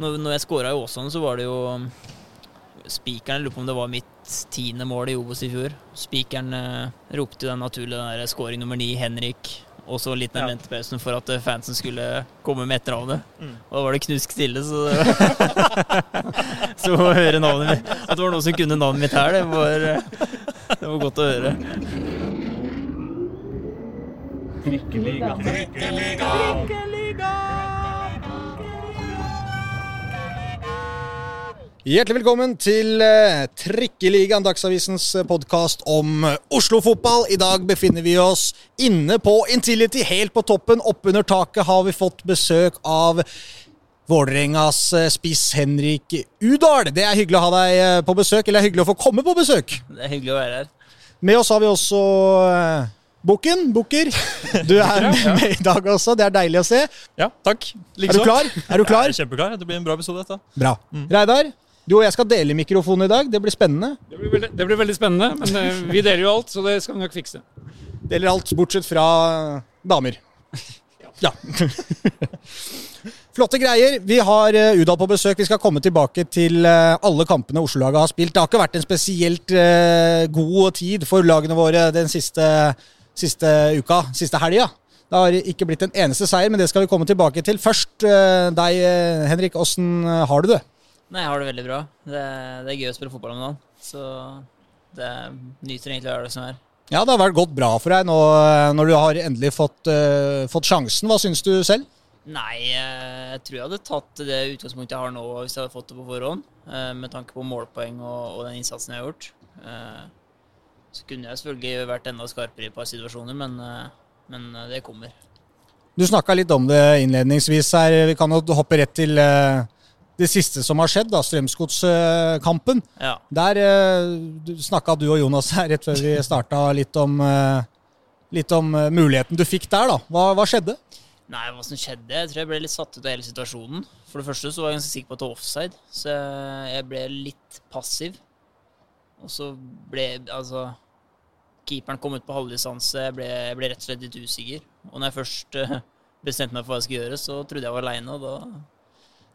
Når, når jeg skåra i Åsane, så var det jo Spikeren Jeg lurer på om det var mitt tiende mål i Obos i fjor. Spikeren eh, ropte jo den naturlige den der scoring nummer ni, Henrik. Og så litt den Ja. ventepausen for at eh, fansen skulle komme med etternavnet. Mm. Og da var det knusk stille, så Så å høre navnet mitt At det var noen som kunne navnet mitt her, det var, eh, det var godt å høre. Hjertelig velkommen til eh, Trikkeligaen, Dagsavisens podkast om eh, Oslo-fotball. I dag befinner vi oss inne på Intility, helt på toppen. Oppunder taket har vi fått besøk av Vålerengas eh, spiss Henrik Udal. Det er hyggelig å ha deg eh, på besøk, eller det er hyggelig å få komme på besøk. Det er hyggelig å være her. Med oss har vi også eh, Bukken. Bukker, du er med i dag også. Det er deilig å se. Ja, takk. Er du klar? Er du klar? Jeg er kjempeklar. Det blir en bra episode, dette. Bra. Reidar, du og jeg skal dele mikrofonen i dag. Det blir spennende. Det blir, veldig, det blir veldig spennende, men eh, vi deler jo alt, så det skal vi nok fikse. Deler alt bortsett fra damer. Ja. Flotte greier. Vi har eh, Udal på besøk. Vi skal komme tilbake til eh, alle kampene Oslo-laget har spilt. Det har ikke vært en spesielt god tid for lagene våre den siste, siste uka, siste helga. Det har ikke blitt en eneste seier, men det skal vi komme tilbake til. Først deg, Henrik. Åssen har du det? Nei, jeg har det veldig bra. Det, det er gøy å spille fotball om dagen. Så det nyter egentlig å gjøre det som er. Ja, det har vært gått bra for deg nå eh, når du har endelig fått, uh, fått sjansen. Hva syns du selv? Nei, eh, jeg tror jeg hadde tatt det utgangspunktet jeg har nå hvis jeg hadde fått det på forhånd. Med tanke på målpoeng og, og den innsatsen jeg har gjort. Så kunne jeg selvfølgelig vært enda skarpere i et par situasjoner, men, men det kommer. Du snakka litt om det innledningsvis her. Vi kan jo hoppe rett til det siste som har skjedd, da, Strømsgodskampen. Ja. Der uh, snakka du og Jonas her rett før vi starta litt om, uh, litt om eh, muligheten du fikk der. da. Hva, hva skjedde? Nei, hva som skjedde? Jeg tror jeg ble litt satt ut av hele situasjonen. For det første så var jeg ganske sikker på at det var offside, så jeg ble litt passiv. Og så ble altså Keeperen kom ut på halvdistanse. Jeg ble, jeg ble rett og slett litt usikker. Og når jeg først uh, bestemte meg for hva jeg skulle gjøre, så trodde jeg var aleine, og da,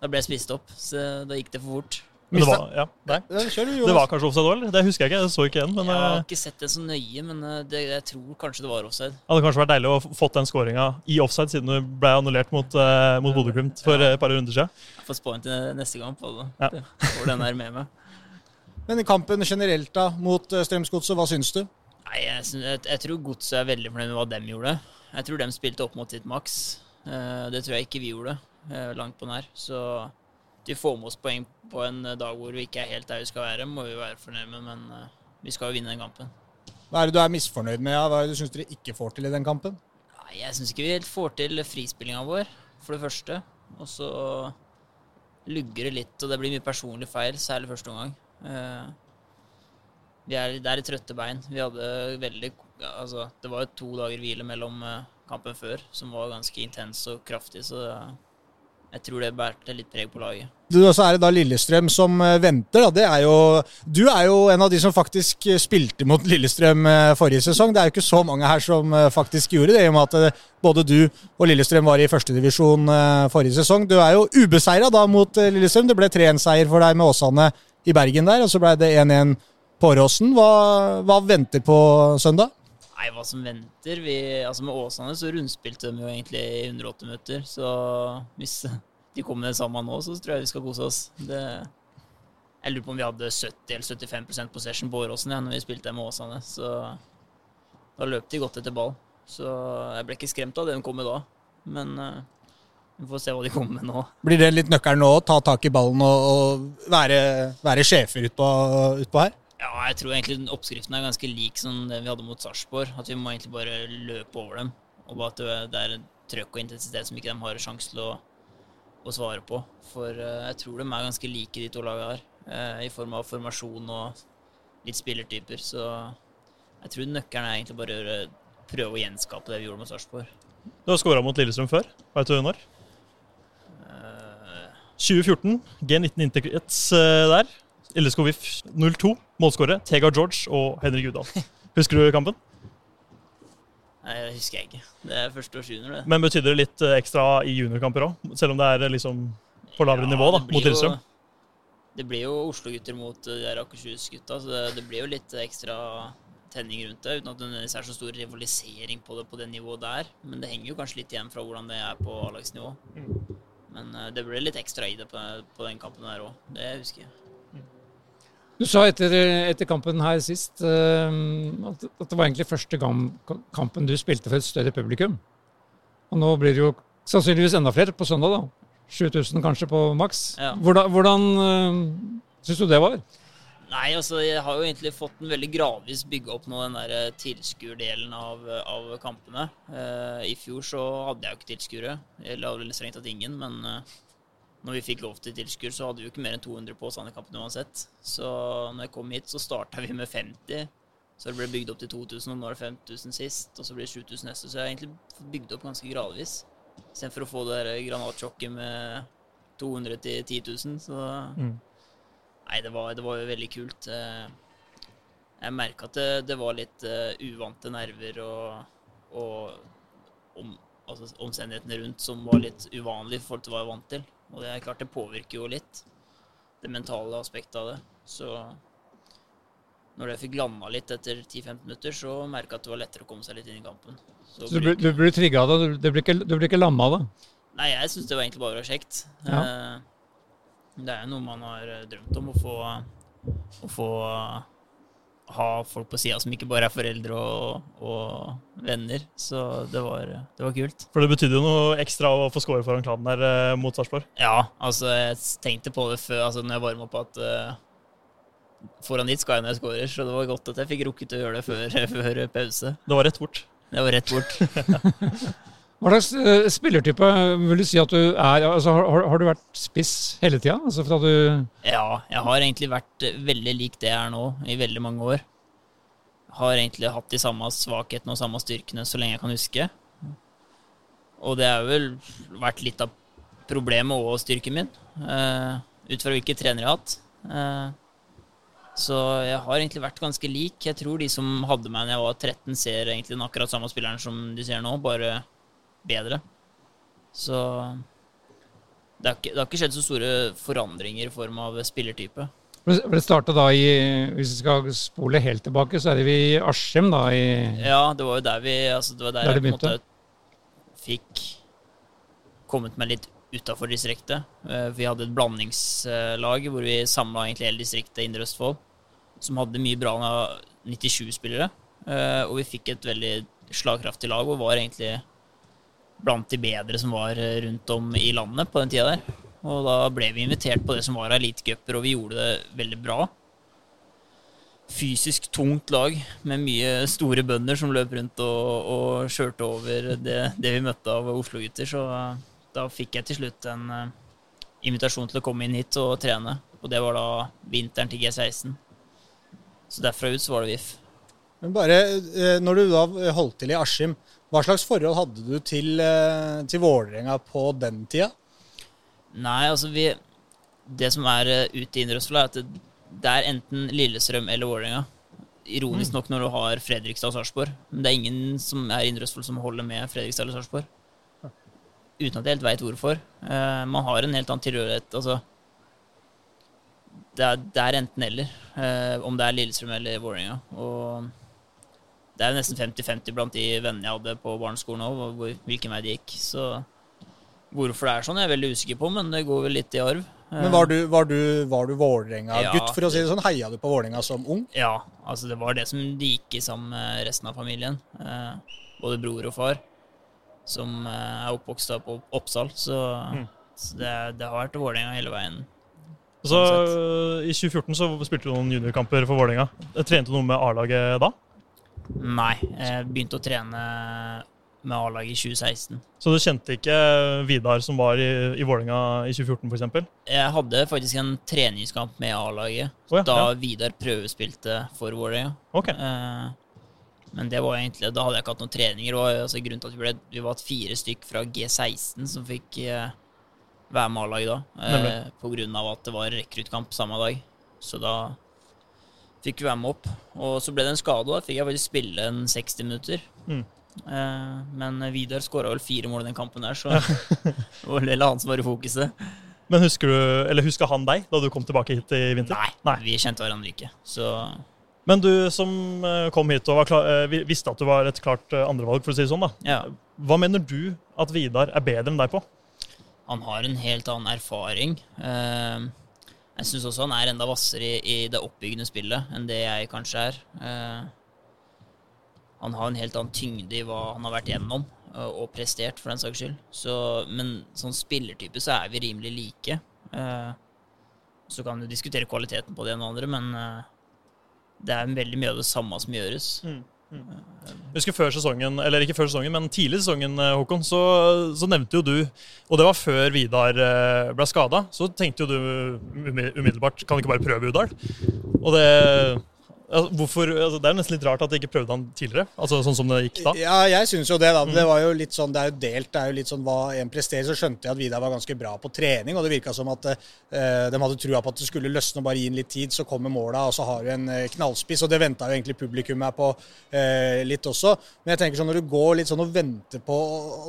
da ble jeg spist opp. Så da gikk det for fort. Men det var, ja, nei. Det var kanskje offside òg, eller? Det husker jeg ikke. Det så ikke igjen. Men Jeg eh, har ikke sett det så nøye, men eh, det, jeg tror kanskje det var offside. det hadde kanskje vært deilig å få fått den skåringa i offside, siden du ble annullert mot, uh, mot Bodø-Glimt for eh, et par runder siden. Jeg får spå inn til neste gang på. Ja. Får den der med meg. Men i kampen generelt da, mot eh, Strømsgodset, hva syns du? Nei, jeg, jeg, jeg tror Godset er veldig fornøyd med hva dem gjorde. Jeg tror dem spilte opp mot sitt maks. Uh, det tror jeg ikke vi gjorde, eh, langt på nær. Så de får med oss poeng på en eh, dag hvor vi ikke er helt der vi skal være, må vi være fornøyd med, men eh, vi skal jo vinne den kampen. Hva er det du er misfornøyd med? Ja? Hva er det du syns dere ikke får til i den kampen? Nei, jeg syns ikke vi helt får til frispillinga vår, for det første. Og så lugger det litt, og det blir mye personlig feil, særlig første omgang. Eh, vi er, det er litt trøtte bein. Vi hadde veldig Altså, det var jo to dager hvile mellom eh, kampen før, som var ganske intens og kraftig, så jeg tror det bærte litt preg på laget. Du, så er det da Lillestrøm som eh, venter. Da. Er jo, du er jo en av de som faktisk eh, spilte mot Lillestrøm eh, forrige sesong. Det er jo ikke så mange her som faktisk gjorde det, i og med at både du og Lillestrøm var i førstedivisjon forrige sesong. Du er jo ubeseira da mot Lillestrøm. Det ble 3-1-seier for deg med Åsane i Bergen der, og så ble det 1-1 på Åråsen. Hva, hva venter på søndag? Nei, hva som venter vi, altså Med Åsane så rundspilte de jo egentlig i 180 minutter. Så hvis de kommer med det samme nå, så tror jeg vi skal kose oss. Det, jeg lurer på om vi hadde 70 eller 75% possession på Åråsen ja, når vi spilte med Åsane. Så da løp de godt etter ball. Så jeg ble ikke skremt av det de kom med da. Men uh, vi får se hva de kommer med nå. Blir det litt nøkkelen nå å ta tak i ballen og, og være, være sjefer utpå ut på her? Ja, jeg tror egentlig den oppskriften er ganske lik som den vi hadde mot Sarpsborg. At vi må egentlig bare løpe over dem. Og at det- er trøkk og intensitet som ikke de har sjanse til å, å svare på. For eh, jeg tror de er ganske like, de to lagene her. eh, I form av formasjon og litt spillertyper. Så jeg tror nøkkelen er egentlig bare å prøve å gjenskape det vi gjorde mot Sarpsborg. Du har skåra mot Lillestrøm før. Veit du når? Eh, 2014. G19 Interkrets eh, der. LSK VIF 0-2. Målskårere Tega George og Henrik Udal. Husker du kampen? Nei, det husker jeg ikke. Det er første års junior, det. Men betydde det litt eh, ekstra i juniorkamper òg? Selv om det er eh, liksom på lavere nivå da, mot Lillestrøm. Det blir jo Oslo-gutter mot eh, de der Akershus-gutta, så det, det blir jo litt ekstra tenning rundt det. Uten at det er så stor rivalisering på det på det nivået der. Men det henger jo kanskje litt igjen fra hvordan det er på A-lagsnivå. Men eh, det ble litt ekstra i det på, på den kampen der òg. Det husker jeg. Du sa etter, etter kampen her sist uh, at, at det var egentlig første gang, kampen du spilte for et større publikum. Og nå blir det jo sannsynligvis enda flere på søndag, da. 7000 kanskje på maks. Ja. Hvordan, hvordan uh, syns du det var? Nei, altså jeg har jo egentlig fått en veldig gradvis bygge opp nå den der eh, tilskuerdelen av, av kampene. Uh, I fjor så hadde jeg jo ikke tilskuere, eller strengt tatt ingen, men eh, når vi fikk lov til tilskuer, så hadde vi jo ikke mer enn 200 på Sandefjord-kampen uansett. Så når jeg kom hit, så starta vi med 50. Så det ble bygd opp til 2000, og nå er det 5000 sist, og så blir det 7000 neste. Så jeg har egentlig bygd opp ganske gradvis. Istedenfor å få det der granatsjokket med 200 til 10 000, så Mm. Nei, det var, det var jo veldig kult. Eh, Jeg merka at det, det var litt eh, uvante nerver og, og om, altså omstendighetene rundt som var litt uvanlige i forhold til hva jeg var vant til. Og det er klart det påvirker jo litt, det mentale aspektet av det. Så når jeg fikk landa litt etter 10-15 minutter, så merka jeg at det var lettere å komme seg litt inn i kampen. Så Så du, blir- du blir trigga av det? Du- blir ikke, du blir ikke lamma av det? Nei, jeg syns det var egentlig bare kjekt. Ja. Eh, Det er jo noe man har drømt om, å få, å få ha folk på sida som ikke bare er foreldre og, og venner. Så det var, det var kult. For det betydde jo noe ekstra å få score foran klanen der eh, mot Sarpsborg. Ja, altså jeg tenkte på det før, altså når jeg varma opp at eh, foran dit skal jeg når jeg scorer, så det var godt at jeg fikk rukket å gjøre det før, før pause. Det var rett bort. Det var rett bort. Hva slags eh, spillertype vil du si at du er? Altså, har, har du vært spiss hele tida? Altså Ja, jeg har egentlig vært eh, veldig lik det jeg er nå i veldig mange år. Har egentlig hatt de samme svakhetene og samme styrkene så lenge jeg kan huske. Og det har vel vært litt av problemet og styrken min, eh, ut fra hvilke trenere jeg har hatt. Så jeg har egentlig vært ganske lik. Jeg tror de som hadde meg da jeg var 13, ser egentlig den akkurat samme spilleren som de ser nå, bare bedre. Så det har, ikke, det har ikke skjedd så store forandringer i form av spillertype. Det starta da i Hvis vi skal spole helt tilbake, så er det vi i Askim, da. I, Ja, det var jo der vi altså Det var der, Der jeg på en måte fikk kommet meg litt utafor distriktet. Eh, Vi hadde et blandingslag hvor vi samla egentlig hele distriktet Indre Østfold, som hadde mye bra 97-spillere. Eh, Og vi fikk et veldig slagkraftig lag og var egentlig blant de bedre som var eh, rundt om i landet på den tida der. Og da ble vi invitert på det som var elitecuper, og vi gjorde det veldig bra. Fysisk tungt lag med mye store bønder som løp rundt og, og kjørte over det, det vi møtte av Oslo-gutter. Så eh, da fikk jeg til slutt en eh, invitasjon til å komme inn hit og trene. Og det var da vinteren til G16. Så derfra ut så var det VIF. Men bare, når du da holdt til i Askim, hva slags forhold hadde du til, eh, til Vålerenga på den tida? Nei, altså vi Det som er eh, ute i Indre Østfold, er at det, det er enten Lillestrøm eller Vålerenga. Ironisk nok når du har Fredrikstad og Sarpsborg. Men det er ingen som er i Indre Østfold som holder med Fredrikstad eller Sarpsborg. Uten at jeg helt veit hvorfor. Uh, man har en helt annen tilhørighet. Altså det er, det er enten-eller, Uh, om det er Lillestrøm eller Vålerenga. Og det er jo nesten 50-50 blant de vennene jeg hadde på barneskolen òg, hvilken vei det gikk. Så hvorfor det er sånn, er jeg veldig usikker på, men det går vel litt i arv. Men var du, var du, var du Vålerenga-gutt, Ja. for å si det sånn? Heia du på Vålerenga som ung? Ja, altså det var det som de gikk i sammen med resten av familien. Eh, både bror og far, som eh, er oppvokst på Oppsal. Så, så det, det har vært Vålerenga hele veien. Så Sånn I 2014 så spilte du noen juniorkamper for Vålerenga. Trente du noe med A-laget da? Nei, jeg begynte å trene med A-laget i 2016. Så du kjente ikke Vidar som var i, i Vålerenga i 2014 f.eks.? Jeg hadde faktisk en treningskamp med A-laget oh, ja, da ja. Vidar prøvespilte for Vålerenga. Okay. Eh, men det var egentlig, da hadde jeg ikke hatt noen treninger. Og altså, grunnen til at vi, ble, vi var fire stykk fra G16 som fikk eh, være med A-laget da. Eh, Nemlig. på grunn av at det var rekruttkamp samme dag. Så da fikk være med opp. Og så ble det en skade, og da fikk jeg faktisk spille en 60 minutter. Mm. Eh, men Vidar skåra vel fire mål i den kampen der, så det var vel han som var i fokuset. Men husker du, eller husker han deg da du kom tilbake hit i vinter? Nei, Nei. vi kjente hverandre ikke. Så Men du som eh, kom hit og var klar, eh, visste at du var et klart andrevalg, for å si det sånn, da. ja. Hva mener du at Vidar er bedre enn deg på? Han har en helt annen erfaring. Eh, jeg syns også han er enda hvassere i, i det oppbyggende spillet enn det jeg kanskje er. Eh, han har en helt annen tyngde i hva han har vært gjennom eh, og prestert, for den saks skyld. Så, men sånn spillertype så er vi rimelig like. Eh, så kan du diskutere kvaliteten på det ene og andre, men det er veldig mye av det samme som gjøres. Jeg husker før sesongen, eller ikke før sesongen, men tidlig i sesongen, eh, Håkon, så, så nevnte jo du, og det var før Vidar eh, ble skada, så tenkte jo du umiddelbart kan vi ikke bare prøve Udal? Og det altså, hvorfor, altså, Det er nesten litt rart at de ikke prøvde han tidligere, altså sånn som det gikk da. Ja, jeg syns jo det, da. Det var jo litt sånn, det er jo delt. Det er jo litt sånn hva en presterer. Så skjønte jeg at Vidar var ganske bra på trening, og det virka som at eh, de hadde trua på at det skulle løsne og bare gi inn litt tid, så kommer måla, og så har du en eh, knallspiss. Og det venta jo egentlig publikum her på eh, litt også. Men jeg tenker sånn når du går litt sånn og venter på,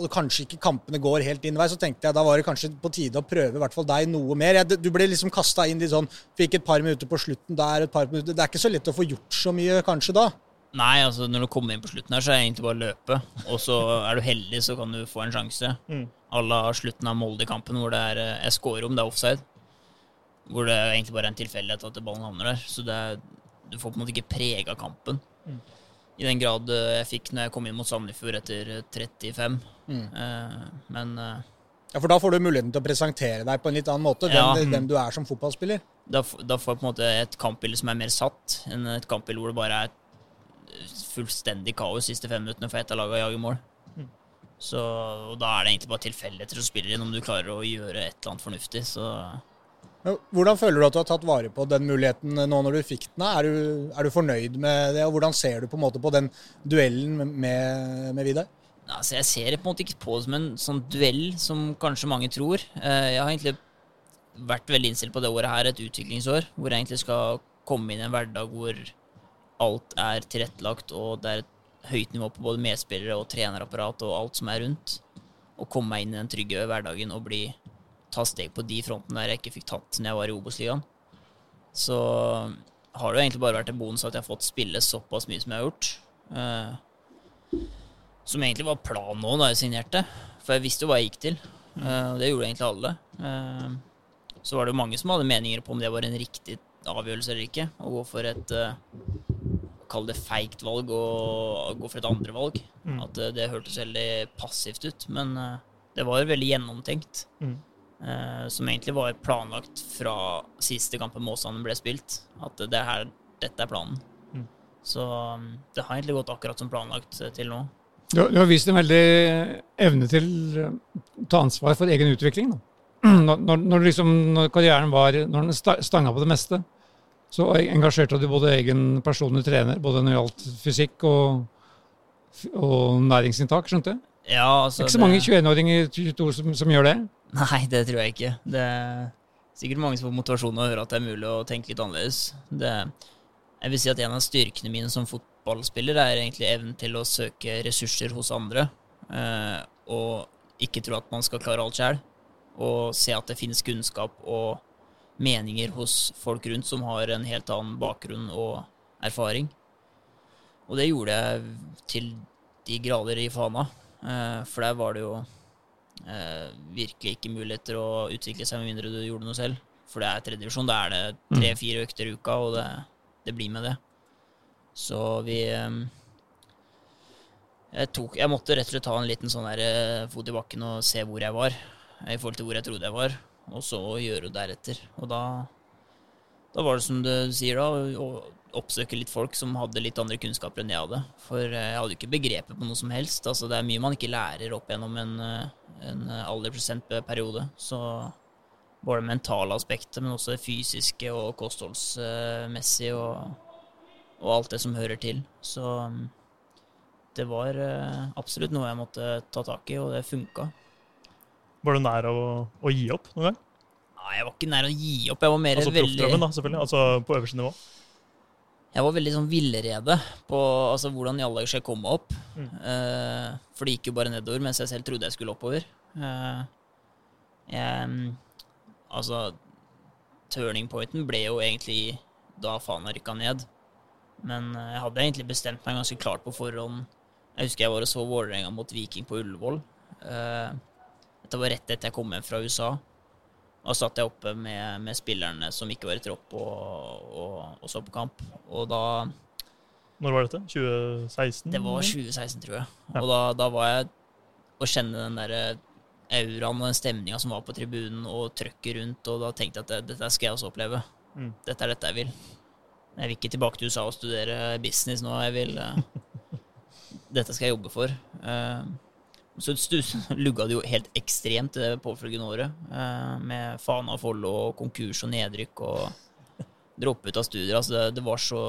og kanskje ikke kampene går helt din vei, så tenkte jeg da var det kanskje på tide å prøve i hvert fall deg noe mer. Jeg, du ble liksom kasta inn litt sånn, fikk et par minutter på slutten der, et par minutter Det er ikke så lett å få gjort så mye kanskje da. Nei, altså når du kommer inn på slutten her, så er det egentlig bare å løpe. Og så er du heldig, så kan du få en sjanse. Mm. À la slutten av Molde-kampen, hvor det er eh, Jeg scorer om det er offside. Hvor det er egentlig bare er en tilfeldighet at ballen havner der. Så det er, du får på en måte ikke prega kampen. Mm. I den grad eh, jeg fikk når jeg kom inn mot Sandefjord etter eh, 35. Mm. Eh, men eh, Ja, For da får du muligheten til å presentere deg på en litt annen måte, Ja. hvem, hvem du er som fotballspiller. Da, da får jeg på en måte et kampbilde som er mer satt, enn et kampbilde hvor det bare er fullstendig kaos siste fem minuttene for ett av lagene jager mål. Så og da er det egentlig bare tilfeldigheter som spiller inn, om du klarer å gjøre et eller annet fornuftig. Så Hvordan føler du at du har tatt vare på den muligheten nå når du fikk den? Er du, er du fornøyd med det, og hvordan ser du på en måte på den duellen med, med Vidar? altså, jeg ser det på en måte ikke på som en sånn duell som kanskje mange tror. Eh, Jeg har egentlig vært veldig innstilt på det året her, et utviklingsår, hvor jeg egentlig skal komme inn i en hverdag hvor alt er tilrettelagt, og det er et høyt nivå på både medspillere og trenerapparat og alt som er rundt. Og komme meg inn i den trygge hverdagen og bli ta steg på de frontene der jeg ikke fikk tatt når jeg var i Obos-ligaen. Så har det jo egentlig bare vært en bonus at jeg har fått spille såpass mye som jeg har gjort. Eh, som egentlig var planen nå da jeg signerte. For jeg visste jo hva jeg gikk til. Eh, og det gjorde egentlig alle. Eh, så var det jo mange som hadde meninger på om det var en riktig avgjørelse eller ikke. Å gå for et uh, Kall det feigt valg og gå for et andre valg. Mm. At eh, det hørtes veldig passivt ut. Men eh, det var jo veldig gjennomtenkt. Mm. Eh, som egentlig var planlagt fra siste kampen Måsane ble spilt. At det her, dette er planen. Mm. Så um, det har egentlig gått akkurat som planlagt eh, til nå. Du, har- vist en veldig evne til eh, å ta ansvar for egen utvikling. Da. Når, når, når, liksom, når karrieren var Når den stanga på det meste, så engasjerte du både egen personlig trener, både når det gjaldt fysikk og, og næringsinntak, skjønte jeg? Ja, Det altså er ikke så mange 21-åringer 22 som, som gjør det. Nei, det tror jeg ikke. Det er sikkert mange som får motivasjon av å høre at det er mulig å tenke litt annerledes. Det, jeg vil si at en av styrkene mine som fotballspiller er egentlig evnen til å søke ressurser hos andre. Eh, og ikke tro at man skal klare alt sjøl. Og se at det finnes kunnskap og meninger hos folk rundt som har en helt annen bakgrunn og erfaring. Og det gjorde jeg til de grader i Fana. Eh, for der var det jo eh, virkelig ikke muligheter å utvikle seg med mindre du gjorde noe selv. For det er tredjevisjon. Da er det tre-fire økter i uka, og det, det blir med det. Så vi eh, jeg, tok, jeg måtte rett og slett ta en liten sånn der, fot i bakken og se hvor jeg var, i forhold til hvor jeg trodde jeg var, og så gjøre deretter. Og da, da var det som du sier, da, å oppsøke litt folk som hadde litt andre kunnskaper enn jeg hadde. For jeg hadde jo ikke begrepet på noe som helst. Altså, det er mye man ikke lærer opp gjennom en, en alderprosentperiode. Så både det mentale aspektet, men også det fysiske og kostholdsmessige og, og alt det som hører til. Så mm, det var eh, absolutt noe jeg måtte ta tak i, og det funka. Var du nær å, å gi opp noen gang? Nei, jeg var ikke nær å gi opp. Jeg var mer Altså veldig da, selvfølgelig. Altså på øverste nivå. Jeg var veldig sånn villrede på altså, hvordan i alle dager skal jeg komme opp. Mm. Uh, for det gikk jo bare nedover, mens jeg selv trodde jeg skulle oppover. Uh, jeg, Altså, turning pointen ble jo egentlig da Fana rykka ned. Men eh, jeg hadde egentlig bestemt meg ganske klart på forhånd. Jeg husker jeg var og så Vålerenga mot Viking på Ullevål. Eh, dette var rett etter jeg kom hjem fra USA. Og da satt jeg oppe med, med spillerne som ikke var i tropp, og, og, og så på kamp. Og da Når var dette? 2016? Det var 2016, tror jeg. Ja. Og da, da var jeg å kjenne den derre auraen og den stemninga som var på tribunen, og trøkket rundt, og da tenkte jeg at det, dette skal jeg også oppleve. Mm. Dette er dette jeg vil. Jeg vil ikke tilbake til USA og studere business nå. Jeg vil eh, Dette skal jeg jobbe for. Eh, så lugga det jo helt ekstremt det påfølgende året, eh, med Fana Follo og konkurs og nedrykk og droppe ut av studier. Altså det, det var så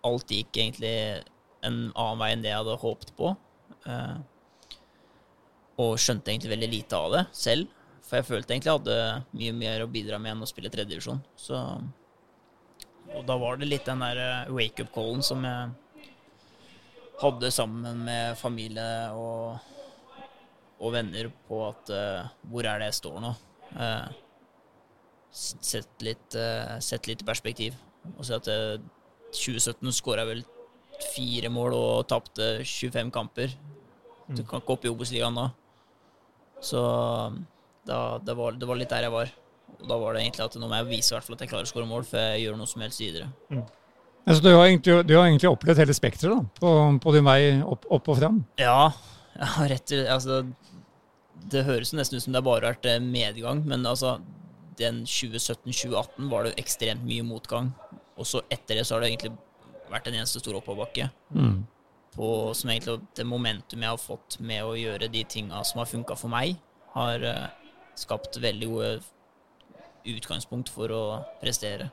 Alt gikk egentlig en annen vei enn det jeg hadde håpet på. Eh, og skjønte egentlig veldig lite av det selv. For jeg følte egentlig jeg hadde mye mer å bidra med enn å spille tredjedivisjon. Og da var det litt den der eh, wake-up-callen som jeg hadde sammen med familie og, og venner på at uh, hvor er det jeg står nå? Uh, sett, litt, uh, sett litt i perspektiv. Og se at eh, 2017 skåra vel fire mål og tapte 25 kamper. Du kan ikke opp i Obos-ligaen da. Så da, det, var, det var litt der jeg var. Og da var det egentlig at nå må jeg vise at jeg klarer å skåre mål før jeg gjør noe som helst videre. Altså, du, har egentlig, du har egentlig opplevd hele spekteret på, på din vei opp, opp og fram. Ja, ja rett Altså, det høres nesten ut som det har bare vært eh, medgang, men altså den 2017-2018 var det jo ekstremt mye motgang. Og så etter det så har det egentlig vært en eneste stor oppoverbakke. Mm. På, som egentlig det momentum jeg har fått med å gjøre de tinga som har funka for meg, har uh, skapt veldig gode utgangspunkt for å prestere.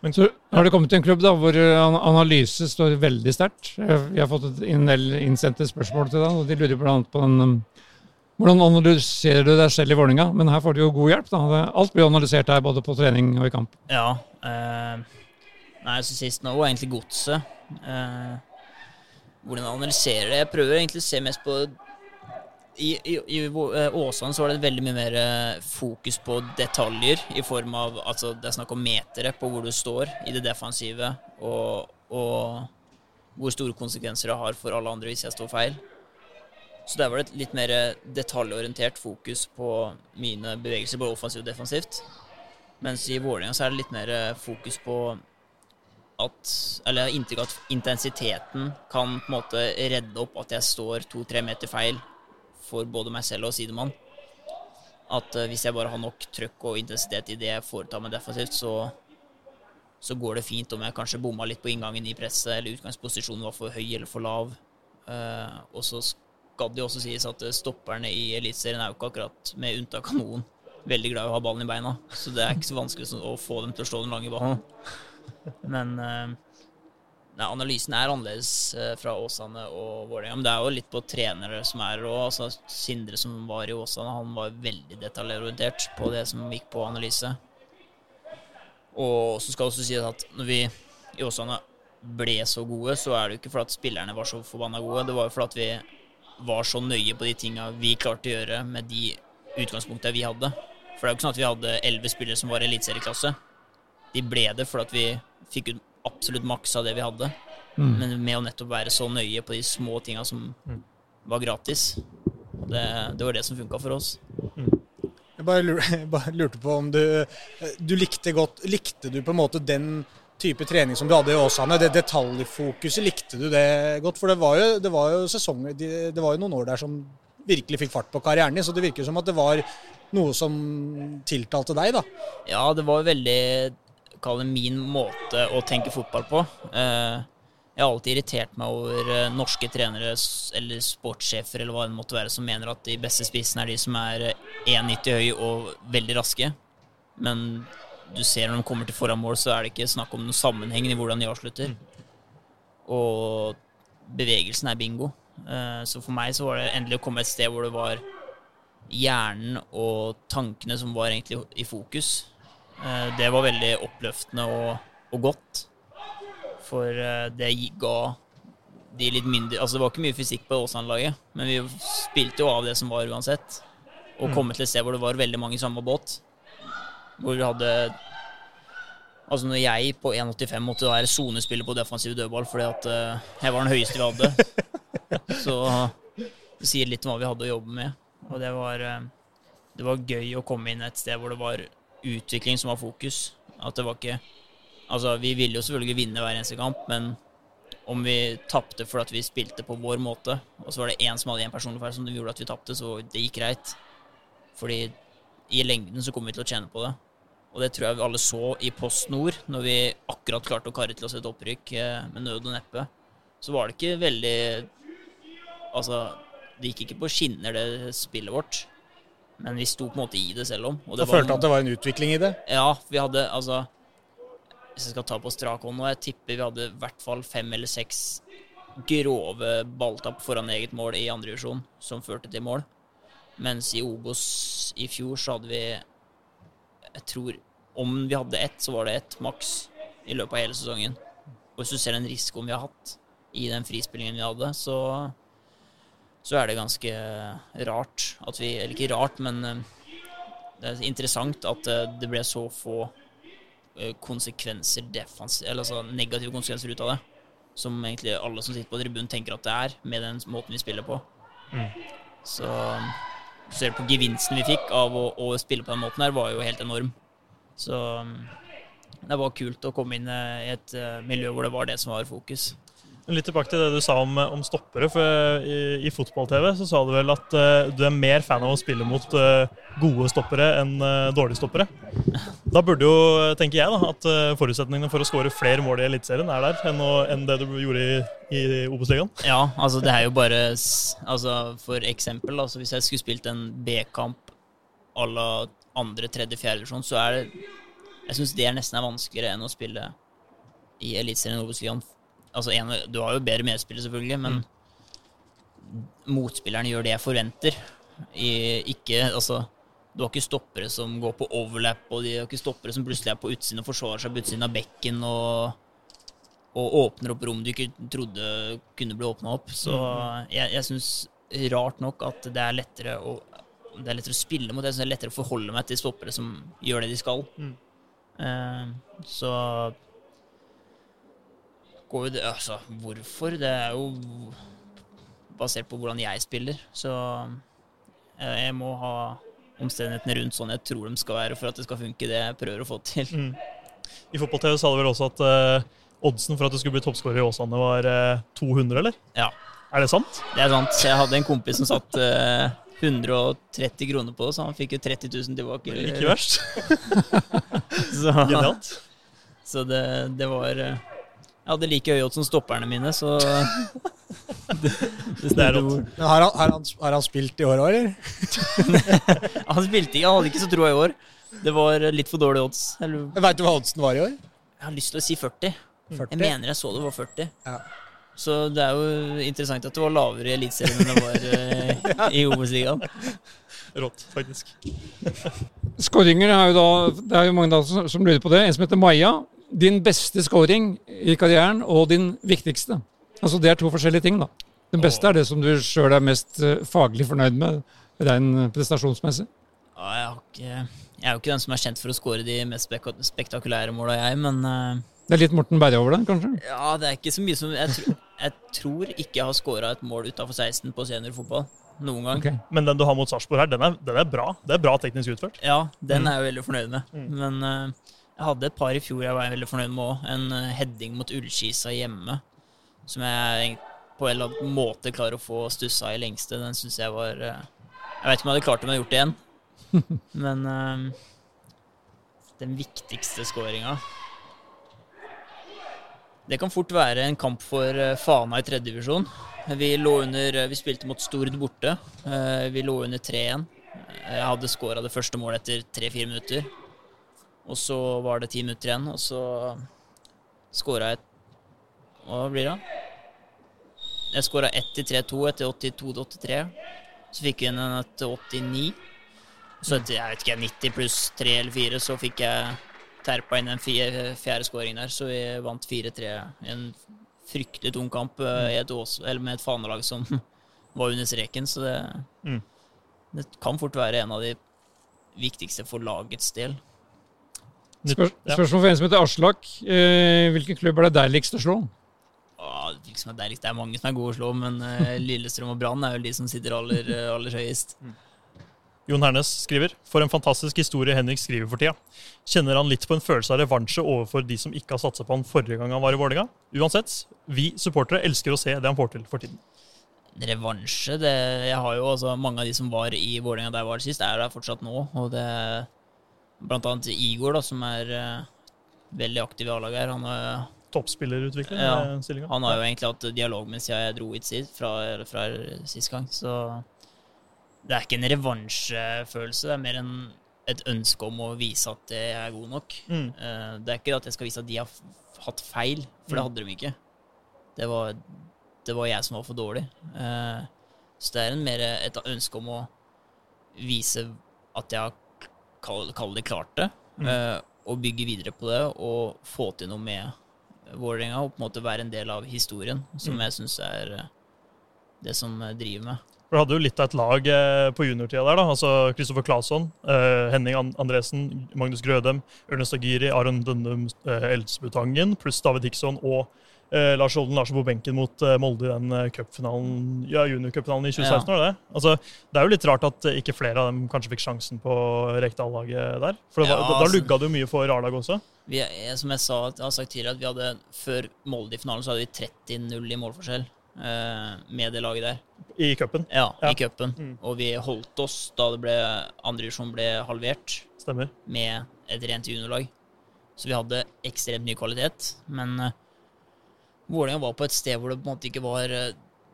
Men Så har det kommet til en klubb da, hvor eh, analyse står veldig sterkt. Jeg har fått en inn- innsendte spørsmål til deg, og de lurer bl.a. på den um, Hvordan analyserer du deg selv i Vålerenga? Men her får du jo god hjelp. da. Alt blir analysert her, både på trening og i kamp. Ja. Eh, nei, så sist nå var egentlig godset. Eh, hvordan jeg analyserer det Jeg prøver egentlig å se mest på I, i, i eh, Åsane så var det veldig mye mer eh, fokus på detaljer, i form av altså Det er snakk om metere på hvor du står i det defensive, og, og hvor store konsekvenser det har for alle andre hvis jeg står feil. Så der var det et litt mer detaljorientert fokus på mine bevegelser, både offensivt og defensivt. Mens i Vålerenga så er det litt mer eh, fokus på at Eller inntrykk at intensiteten kan på en måte redde opp at jeg står to-tre meter feil for både meg selv og sidemann. At eh, hvis jeg bare har nok trøkk og intensitet i det jeg foretar meg defensivt, så, så går det fint om jeg kanskje bomma litt på inngangen i presset, eller utgangsposisjonen var for høy eller for lav. Uh, og så skal det jo også sies at eh, stopperne i Eliteserien er jo ikke akkurat, med unntak av noen, veldig glad i å ha ballen i beina. Så det er ikke så vanskelig å få dem til å slå den lange ballen. Men eh, nei, analysen er annerledes eh, fra Åsane og Vålerenga. Men det er jo litt på trenere som er og altså Sindre som var i Åsane, han var veldig detaljorientert på det som gikk på analyse. Og så skal også sies at når vi i Åsane ble så gode, så er det jo ikke fordi spillerne var så forbanna gode. Det var jo fordi vi var så nøye på de tinga vi klarte å gjøre med de utgangspunkta vi hadde. For det er jo ikke sånn at vi hadde elleve spillere som var eliteserieklasse. De ble det fordi vi fikk ut absolutt maks av det vi hadde. Men med å nettopp være så nøye på de små tinga som var gratis. Det, det var det som funka for oss. Bare, jeg bare lurte på om du, du likte godt Likte du på en måte den type trening som du hadde i Åsane? Det detaljfokuset, likte du det godt? For det var jo, det var jo sesonger Det var jo noen år der som virkelig fikk fart på karrieren din, så det virker som at det var noe som tiltalte deg, da. Ja, det var veldig Kall det min måte å tenke fotball på. Eh, Jeg har alltid irritert meg over eh, norske trenere eller sportssjefer eller hva det måtte være, som mener at de beste spissene er de som er eh, 1,90 høy og veldig raske. Men du ser når de kommer til foran mål, så er det ikke snakk om noen sammenheng i hvordan de avslutter. Og bevegelsen er bingo. Eh, Så for meg så var det endelig å komme et sted hvor det var hjernen og tankene som var egentlig i fokus. Eh, Det var veldig oppløftende og, og godt. For eh, det ga de litt mindre Altså det var ikke mye fysikk på Åsane-laget, men vi spilte jo av det som var uansett. Og komme til et sted hvor det var veldig mange i samme båt. Hvor vi hadde Altså når jeg på 1,85 måtte være sonespiller på defensiv dødball fordi at eh, jeg var den høyeste vi hadde, så det sier litt om hva vi hadde å jobbe med. Og det var, eh, det var gøy å komme inn et sted hvor det var utvikling som var fokus. At det var ikke Altså, vi ville jo selvfølgelig vinne hver eneste kamp, men om vi tapte fordi vi spilte på vår måte, og så var det én som hadde én personlig feil som gjorde at vi tapte, så det gikk greit. Fordi i lengden så kommer vi til å tjene på det. Og det tror jeg vi alle så i Post Nord, når vi akkurat klarte å karre til oss et opprykk eh, med nød og neppe. Så var det ikke veldig Altså, det gikk ikke på skinner, det spillet vårt. Men vi sto på en måte i det selv om. Og Du følte at det var en utvikling i det? Ja, vi hadde altså Hvis jeg skal ta på strak hånd nå, jeg tipper vi hadde i hvert fall fem eller seks grove balltapp foran eget mål i andre divisjon som førte til mål. Mens i Obos i fjor så hadde vi Jeg tror om vi hadde ett, så var det ett maks i løpet av hele sesongen. Og hvis du ser den risikoen vi har hatt i den frispillingen vi hadde, så så er det ganske rart at vi Eller ikke rart, men eh, det er interessant at eh, det ble så få eh, konsekvenser eller altså negative konsekvenser ut av det. Som egentlig alle som sitter på tribunen tenker at det er, med den måten vi spiller på. Så ser på gevinsten vi fikk av å, å spille på den måten her, var jo helt enorm. Så det var kult å komme inn i et eh, miljø hvor det var det som var fokus. Litt tilbake til det du sa om, om stoppere. for I, i fotball-TV så sa du vel at uh, du er mer fan av å spille mot uh, gode stoppere enn uh, dårlige stoppere. Da burde jo, tenker jeg, da, at eh, forutsetningene for å skåre flere mål i Eliteserien er der enn, enn det du gjorde i, i Obos-ligaen. Ja, altså det er jo bare altså For eksempel, altså hvis jeg skulle spilt en B-kamp à la andre, tredje, fjerde sånn, så er det Jeg syns det er nesten er vanskeligere enn å spille i Eliteserien Obos-ligaen. Altså en, du har jo bedre medspillere, selvfølgelig, men motspilleren gjør det jeg forventer. I, ikke Altså du har ikke stoppere som går på overlap, og de har ikke stoppere som plutselig er på utsiden og forsvarer seg på utsiden av bekken og og åpner opp rom du ikke trodde kunne bli åpna opp. Så jeg, jeg syns rart nok at det er lettere å det er lettere å spille mot. Jeg synes det er lettere å forholde meg til stoppere som gjør det de skal. Eh, så går jo det Altså, hvorfor? Det er jo basert på hvordan jeg spiller. Så eh, jeg må ha omstendighetene rundt sånn jeg tror de skal være for at det skal funke, det jeg prøver å få til. I fotball-TV sa du vel også at uh, oddsen for at du skulle bli toppskårer i Åsane var uh, 200, eller? Ja. Er det sant? Det er sant. Jeg hadde en kompis som satt uh, 130 kroner på så han fikk jo 30 000 tilbake. Ikke verst. Så, Genialt. så det, det var eh, Jeg hadde like høy odds som stopperne mine, så Det, Det er. Men har, han, har, han, har han spilt i år òg, eller? Han spilte ikke, han hadde ikke så troa i år. Det var litt for dårlige odds. Veit du hva oddsen var i år? jeg har lyst til å si 40. 40? Jeg mener jeg så det var 40. Ja. Så det er jo interessant at det var lavere i Eliteserien enn det var eh, i Obos-ligaen. Rått, faktisk. Skåringer er jo da Det er jo mange da som, som lurer på det. En som heter Maja. Din beste scoring i karrieren og din viktigste. Altså Det er to forskjellige ting, da. Den beste er det som du sjøl er mest eh, faglig fornøyd med, rein prestasjonsmessig. Ja, jeg, har ikke, jeg er jo ikke den som er kjent for å skåre de mest spek spektakulære måla, jeg, men uh, Det er litt Morten Berre over det, kanskje? ja, det er ikke så mye som Jeg, tr jeg tror ikke jeg har scora et mål utafor 16 på seniorfotball noen gang. Okay. Men den du har mot Sarpsborg her, den er, den er bra. Det er bra teknisk utført. Ja, den er jeg veldig fornøyd med. Men eh, jeg hadde et par i fjor jeg var veldig fornøyd med òg. En eh, heading mot Ullskisa hjemme som jeg på en eller annen måte klarer å få stussa i lengste. Den syns jeg var eh, Jeg vet ikke om jeg hadde klart det om jeg hadde gjort det igjen. Men eh, den viktigste skåringa Det kan fort være en kamp for Fana i tredje divisjon. Vi lå under Vi spilte mot Stord borte. Vi lå under 3-1. Jeg hadde skåra det første målet etter tre-fire minutter. Og så var det ti minutter igjen, og så skåra jeg Hva blir det? Jeg skåra 1 til 3-2 etter 82 83. Så fikk vi inn en etter 89. Så etter jeg vet ikke, 90 pluss 3 eller 4, så fikk jeg terpa inn den fjerde skåringen der. Så vi vant 4-3. i En fryktelig tung kamp eh, i et Ås, eller med et fanelag som var under streken. Så det, Mm. det kan fort være en av de viktigste for lagets del. Spør, spørsmål for en som heter Aslak. Eh, hvilken klubb er det deiligst å slå? Åh, det, er liksom det, er, det er mange som er gode å slå, men eh, Lillestrøm og Brann er jo de som sitter aller, eh, aller høyest. Jon Hernes skriver For en fantastisk historie Henrik skriver for tida. Kjenner han litt på en følelse av revansje overfor de som ikke har satsa på han forrige gang han var i Vålerenga? Uansett, vi supportere elsker å se det han får til for tiden. Revansje det, Jeg har jo altså Mange av de som var i Vålerenga der jeg var sist, er der fortsatt nå. Og det blant annet Igor, da, som er uh, veldig aktiv i A-laget her. Han, er, Toppspillerutvikling Ja. i stillinga. han har jo egentlig hatt dialog med siden jeg dro hit sist, fra, fra sist gang. Så det er ikke en revansjefølelse, det er mer en, et ønske om å vise at jeg er god nok. Mm. Uh, Det er ikke at jeg skal vise at de har hatt feil, for det Mm. hadde de ikke. Det var, det var jeg som var for dårlig. Uh, Så det er en mer et ønske om å vise at jeg har kall, kall det klart det, Mm. eh, og bygge videre på det og få til noe med Vålerenga og på en måte være en del av historien, som Mm. jeg syns er eh, det som eh, driver meg. For Du hadde jo litt av et lag eh, på juniortida der. da, altså Kristoffer Claesson, eh, Henning Andresen, Magnus Grødem, Ernest Agiri, Aron Dønnum eh, Elsbutangen, pluss David Hickson og eh, Lars Olden Larsen på benken mot eh, Molde i den juniorcupfinalen ja, junior i 2016. var Det? Altså, det er jo litt rart at eh, ikke flere av dem kanskje fikk sjansen på Rekdal-laget der. For var, Ja, da, da altså- lugga det jo mye for A-laget også. Vi, er- som jeg, sa, jeg har sagt tidligere, at vi hadde før Molde i finalen så hadde vi 30-0 i målforskjell eh, med det laget der. I cupen. Ja, Ja. i cupen. Mm. Og vi holdt oss da det ble andredivisjon ble halvert Stemmer. med et rent juniorlag. Så vi hadde ekstremt ny kvalitet. Men Vålerenga var på et sted hvor det på en måte ikke var eh,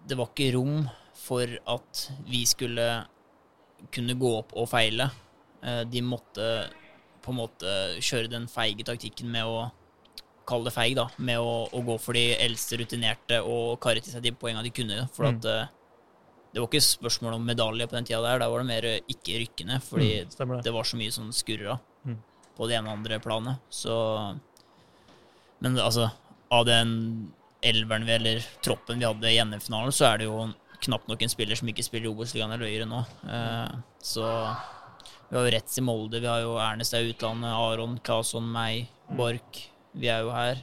Det var ikke rom for at vi skulle kunne gå opp og feile. Eh, de måtte på en måte kjøre den feige taktikken med å Kall det feig, da. Med å, å gå for de eldste rutinerte og karre til seg de poengene de kunne. For Mm. at eh, det var ikke spørsmål om medalje på den tida der. Da var det mer ikke rykkende. Fordi mm, det. det var så mye som skurra Mm. på det ene og andre planet. Så Men altså, av den elveren vi, eller troppen vi hadde i NM-finalen, så er det jo knapt nok en spiller som ikke spiller i Obos-ligaen eller høyere nå. Eh, så vi har jo Retz i Molde, vi har jo Ernest er utlandet, Aron, Claesson, meg, Borch. Vi er jo her.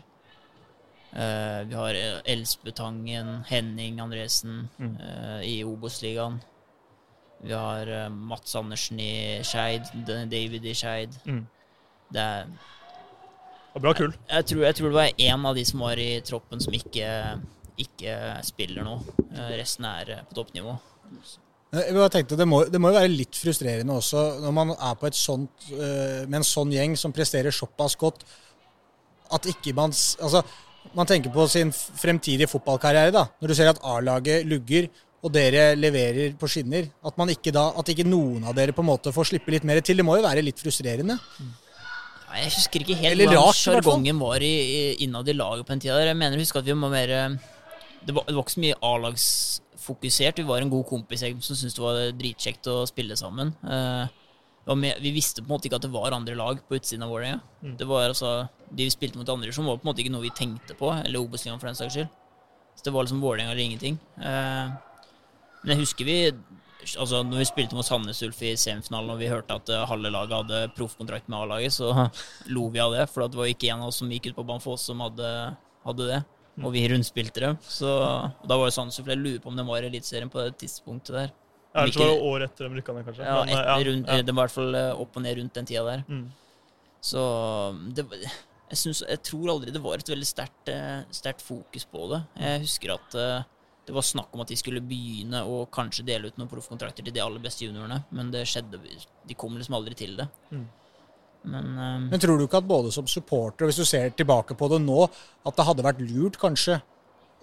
Eh, vi har Elsbutangen, Henning Andresen Mm. eh, i Obos-ligaen. Vi har eh, Mats Andersen i Skeid, David i Skeid. Mm. Det er Og bra kull. jeg tror, jeg tror det var én av de som var i troppen som ikke, ikke spiller nå. Eh, Resten er eh, på toppnivå. Jeg bare tenkte, det må, det må jo være litt frustrerende også når man er på et sånt, eh, med en sånn gjeng som presterer såpass godt, at ikke man Altså, man tenker på sin fremtidige fotballkarriere, da. Når du ser at A-laget lugger, og dere leverer på skinner. At, man ikke da, at ikke noen av dere på en måte får slippe litt mer til. Det må jo være litt frustrerende. Nei, Jeg husker ikke helt Eller hvordan rart, i hvert fall. sjargongen var i, i, innad i laget på den tida. der. Jeg mener jeg huske at vi var mer eh, Det var, det var ikke så mye A-lagsfokusert. Vi var en god kompisgjeng som syntes det var dritkjekt å spille sammen. Eh, det var mer- vi visste på en måte ikke at det var andre lag på utsiden av Vålerenga. Mm. Det var altså, De vi spilte mot andre, som var på en måte ikke noe vi tenkte på, eller Obos-ligaen for den saks skyld. Så det var liksom Vålerenga eller ingenting. Eh, men jeg husker vi Altså, når vi spilte mot Sandnes Ulf i semifinalen og vi hørte at eh, halve laget hadde proffkontrakt med A-laget, så lo vi av det. For det var ikke en av oss som gikk ut på banen for oss som hadde, hadde det. Og vi rundspilte dem. Så da var det Sandnes Ulf Jeg lurer på om de var i Eliteserien på det tidspunktet der. Ellers var det året etter de rykka ned, kanskje. Ja, eh, etter, rundt, ja. Det var i hvert fall eh, opp og ned rundt den tida der. Mm. Så det, var- jeg, synes, jeg tror aldri det var et veldig sterkt, fokus på det. Jeg husker at det var snakk om at de skulle begynne å kanskje dele ut noen proffkontrakter til de aller beste juniorene, men det skjedde De kom liksom aldri til det. Mm. Men um, Men tror du ikke at både som supporter, og hvis du ser tilbake på det nå, at det hadde vært lurt kanskje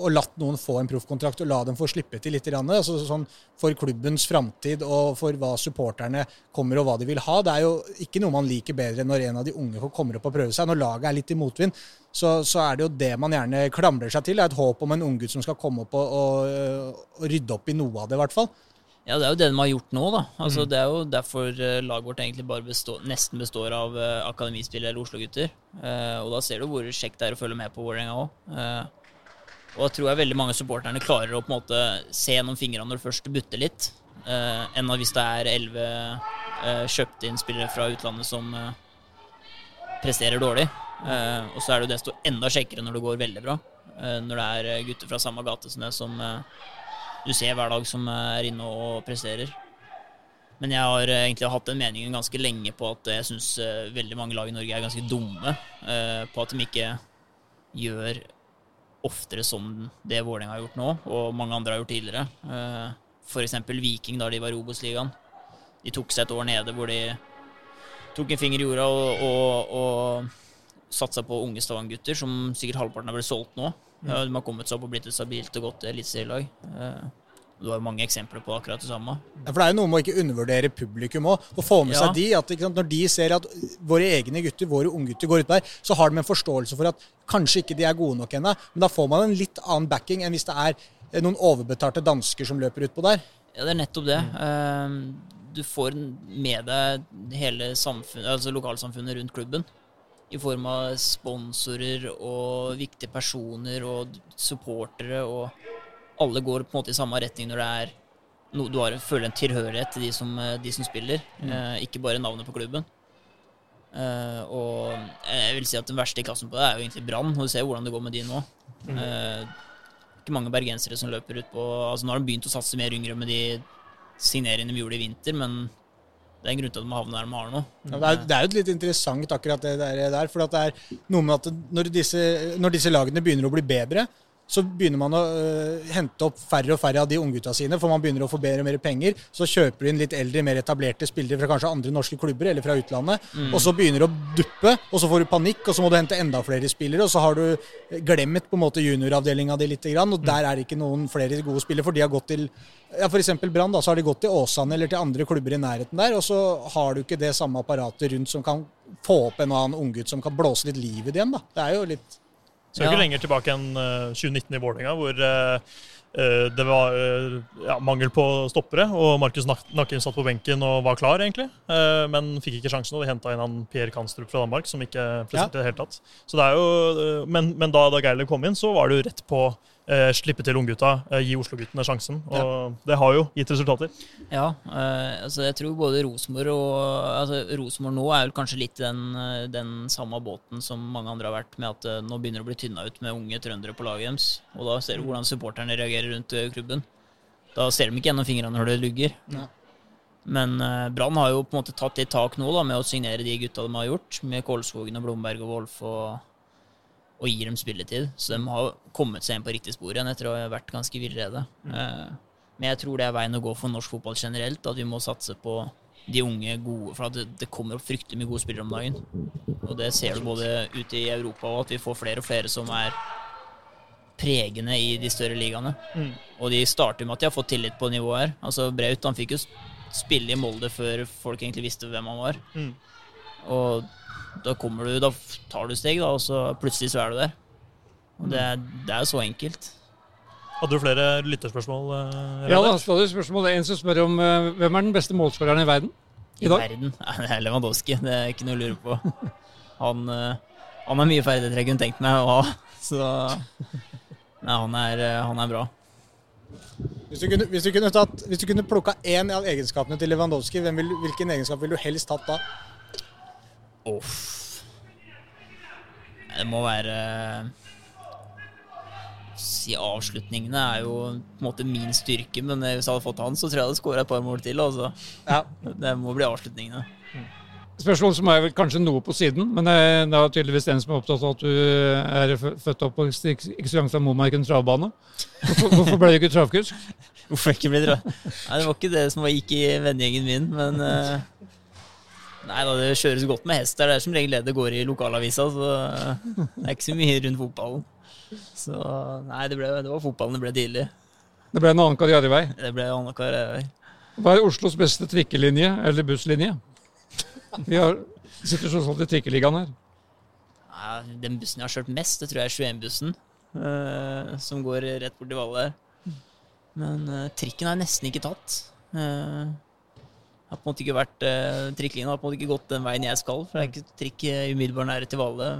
å latt noen få en proffkontrakt og la dem få slippe til litt? Altså, sånn, for klubbens framtid og for hva supporterne kommer og hva de vil ha. Det er jo ikke noe man liker bedre når en av de unge kommer opp og prøver seg. Når laget er litt i motvind, så, så er det jo det man gjerne klamrer seg til. Det er et håp om en unggutt som skal komme opp og, og, og rydde opp i noe av det, i hvert fall. ja, det er jo det de har gjort nå, da. Altså, Mm. Det er jo derfor eh, laget vårt egentlig bare består, nesten består av uh, akademispillere eller Oslo-gutter. Eh, og da ser du hvor kjekt det er å følge med på Vålerenga òg. Og da tror jeg veldig mange supporterne klarer å på en måte se gjennom fingrene når det først butter litt, uh, enn hvis det er elleve uh, kjøpte inn spillere fra utlandet som eh, presterer dårlig. Eh, og så er det jo desto enda kjekkere når det går veldig bra. Eh, når det er eh, gutter fra samme gate som det som eh, du ser hver dag som er inne og presterer. Men jeg har eh, egentlig hatt den meningen ganske lenge på at jeg syns veldig mange lag i Norge er ganske dumme eh, på at de ikke gjør oftere som det Vålerenga har gjort nå, og mange andre har gjort tidligere. Eh, F.eks. Viking da de var i Obos-ligaen. De tok seg et år nede hvor de tok en finger i jorda og, og, og satsa på unge Stavanger-gutter, som sikkert halvparten har blitt solgt nå. Mm. de har kommet seg opp og blitt et stabilt og godt eliteserielag. Du har jo mange eksempler på akkurat det samme. Ja, for Det er jo noe med å ikke undervurdere publikum òg, og få med Ja. seg de. at sant, Når de ser at våre egne gutter, våre unggutter, går ut der, så har de en forståelse for at kanskje ikke de er gode nok ennå, men da får man en litt annen backing enn hvis det er eh, noen overbetalte dansker som løper utpå der. Ja, det er nettopp det. Mm. Du får med deg hele altså lokalsamfunnet rundt klubben. I form av sponsorer og viktige personer og supportere. Og alle går på en måte i samme retning når det er no, du har, føler en tilhørighet til de som, eh, de som spiller, eh, ikke bare navnet på klubben. Eh, og jeg vil si at den verste i klassen på det er jo egentlig Brann, og du ser hvordan det går med de nå. Eh, ikke mange bergensere som løper ut på Altså Nå har de begynt å satse mer yngre med de signeringene de gjorde i vinter, men det er en grunn til at de må havne der de har nå. Ja, det, er, det er jo litt interessant akkurat det der. for det er noe med at når disse, når disse lagene begynner å bli bedre, så begynner man å øh, hente opp færre og færre av de unggutta sine, for man begynner å få bedre og mer penger. Så kjøper du inn litt eldre, mer etablerte spillere fra kanskje andre norske klubber eller fra utlandet. Og så begynner det å duppe, og så får du panikk, og så må du hente enda flere spillere. Og så har du glemt på en måte junioravdelinga di lite grann, og der er det ikke noen flere gode spillere, for de har gått til ja, F.eks. Brann, da, så har de gått til Åsane eller til andre klubber i nærheten der, og så har du ikke det samme apparatet rundt som kan få opp en annen unggutt som kan blåse litt liv i det igjen. da. Det er jo litt Skal ikke lenger tilbake enn eh, 2019 i Vålerenga, hvor eh, eh, det var eh, ja, mangel på stoppere, og Markus Nak Nakkim satt på benken og var klar, egentlig. Eh, men fikk ikke sjansen, og de henta inn han Per Kanstrup fra Danmark, som ikke presterte i det hele tatt. Så det er jo, eh, men, men da, da Geirlev kom inn, så var det jo rett på eh, slippe til unggutta, eh, gi Oslo-guttene sjansen. Og det har jo gitt resultater. Ja, eh, altså jeg tror både Rosenborg og altså Rosenborg nå er vel kanskje litt den, eh, den samme båten som mange andre har vært, med at eh, nå begynner det å bli tynna ut med unge trøndere på laget deres. Og da ser du hvordan supporterne reagerer rundt eh, klubben. Da ser de ikke gjennom fingrene når det lugger. Ja. Men eh, Brann har jo på en måte tatt litt tak nå da, med å signere de gutta de har gjort, med Kolskogen og Blomberg og Wolf, og, og gir dem spilletid. Så de har kommet seg inn på riktig spor igjen etter å ha vært ganske villrede. Mm. men jeg tror det er veien å gå for norsk fotball generelt, at vi må satse på de unge gode For at det, det kommer opp fryktelig mye gode spillere om dagen. Og det ser du både ute i Europa og at vi får flere og flere som er pregende i de større ligaene. Og de starter med at de har fått tillit på nivået her. Altså Braut han fikk jo spille i Molde før folk egentlig visste hvem han var. Mm. Og da kommer du, da tar du steg, da, og så plutselig så er du der. Og det, er- det er jo så enkelt. Hadde du flere lytterspørsmål? eh, Ja, da stadig spørsmål. En som spør om eh, hvem er den beste målskåreren i verden i I dag? verden. Det er Lewandowski, det er ikke noe å lure på. Han, eh, han er mye ferdigheter jeg kunne tenkt meg å ha, så Nei, han er, han er bra. Hvis du kunne, hvis du kunne, tatt, hvis du kunne plukka én av egenskapene til Lewandowski, hvem vil, hvilken egenskap ville du helst tatt da? Uff. Det må være Si avslutningene er jo på en måte min styrke, men hvis jeg hadde fått han, så tror jeg jeg hadde skåra et par mål til. Altså. Ja. Det må bli avslutningene. Spørsmål som er vel kanskje noe på siden, men eh, det er tydeligvis den som er opptatt av at du er født opp på ikke så langt fra Momarken travbane. Hvorfor, hvorfor ble du ikke travkusk? Hvorfor ikke bli det? Nei, det var ikke det som gikk i vennegjengen min, men eh, Nei da, det kjøres godt med hest. Det er som regel det det går i lokalavisa, så det er ikke så mye rundt fotballen. Så nei, det, ble, det var fotballen det ble tidlig. Det ble en annen karrierevei. Det ble en annen karrierevei. Hva er Oslos beste trikkelinje eller busslinje? Vi har, sitter så sånn i trikkeligaen her. Nei, Den bussen jeg har kjørt mest, det tror jeg er 21-bussen. Uh, som går rett borti Valle her. Men uh, trikken har jeg nesten ikke tatt. Uh, har på en måte ikke vært uh, Trikkelinjen har på en måte ikke gått den veien jeg skal. For det er ikke trikk umiddelbart nære til Valle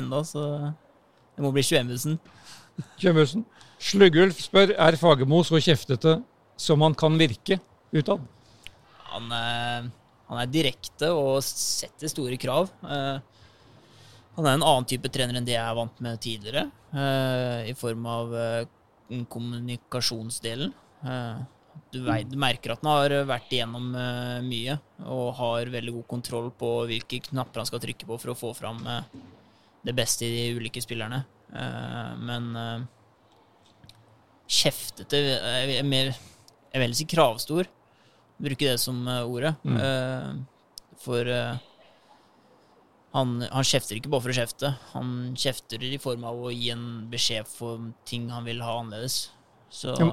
ennå, så det må bli 21-bussen. Kjømbussen. Sluggulf spør er Fagermo så kjeftete som han kan virke utad. Han, eh, han er direkte og setter store krav. Eh, Han er en annen type trener enn det jeg er vant med tidligere, eh, i form av eh, kommunikasjonsdelen. Du, vei- du merker at han har vært igjennom eh, mye og har veldig god kontroll på hvilke knapper han skal trykke på for å få fram eh, det beste i de ulike spillerne. Eh, men kjeftete er er mer Jeg vil si kravstor. Bruke det som ordet. Mm. For han, han kjefter ikke bare for å kjefte. Han kjefter i form av å gi en beskjed for ting han vil ha annerledes. Så Ja,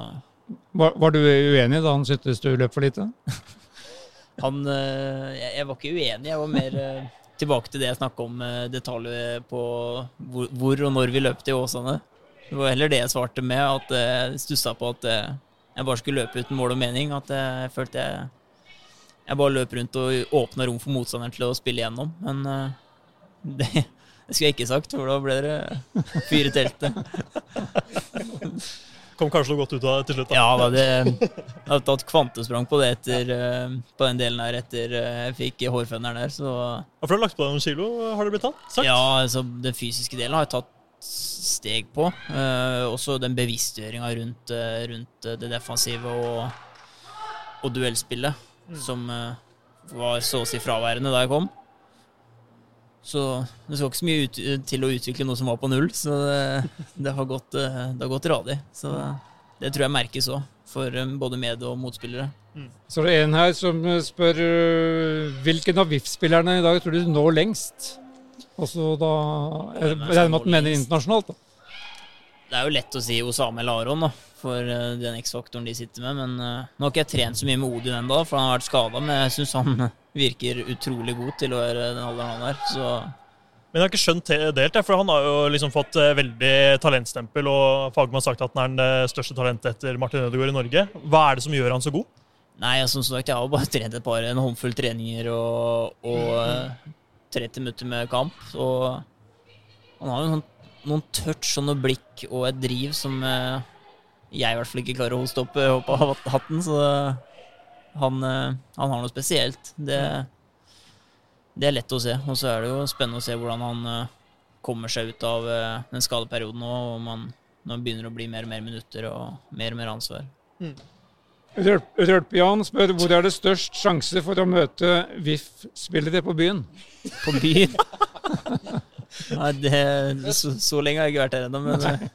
Var, var du uenig da han syntes du løp for lite? han eh, jeg, jeg var ikke uenig, jeg var mer eh, tilbake til det jeg snakka om eh, detaljer på hvor, hvor og når vi løp til Åsane. Det var heller det jeg svarte med, at jeg stussa på at jeg bare skulle løpe uten mål og mening. At jeg følte jeg jeg bare løp rundt og åpna rom for motstanderen til å spille igjennom. Men det, det skulle jeg ikke sagt, for da ble det fyr i teltet. Kom kanskje noe godt ut av det til slutt. da. Ja, det, jeg har tatt kvantesprang på det etter, eh, på den delen her etter eh, jeg fikk hårføneren der, så Ja, for du har lagt på deg noen kilo, har det blitt tatt? Sagt? Ja, altså den fysiske delen har jeg tatt steg på. Eh, også den bevisstgjøringa rundt, eh, rundt det defensive og, og duellspillet, som eh, var så å si fraværende da jeg kom. Så det skal ikke så mye ut, til å utvikle noe som var på null, så det, det, har, gått, eh, det har gått radig. Så det tror jeg merkes òg, for eh, både med- og motspillere. Så er det en her som spør øh, hvilken av VIF-spillerne i dag tror du når lengst? Også da Jeg Hvem er med at du mener internasjonalt. da. Det er jo lett å si Osame eller Aron, da, for eh, den X-faktoren de sitter med. Men eh, nå har ikke jeg trent så mye med Odin ennå, for han har vært skada. Men jeg syns han virker utrolig god til å være den alderen han er. Så Men jeg har ikke skjønt det helt, for han har jo liksom fått eh, veldig talentstempel, og Fagman har sagt at han er den største talentet etter Martin Ødegaard i Norge. Hva er det som gjør han så god? nei, som sagt, jeg har bare trent et par, en håndfull treninger og, og eh, 30 minutter med kamp. Og han har jo en sånn, noen touch og noe blikk og et driv som eh, jeg i hvert fall ikke klarer å hoste opp eh, opp av hatten. Så han, eh, han har noe spesielt. Det, det er lett å se. Og så er det jo spennende å se hvordan han eh, kommer seg ut av eh, den skadeperioden nå, og man, når han begynner å bli mer og mer minutter og mer og mer ansvar. Mm. Rølpian spør hvor er det størst sjanse for å møte VIF-spillere på byen? På byen? Nei, det, så, så lenge har jeg ikke vært her ennå, men eh,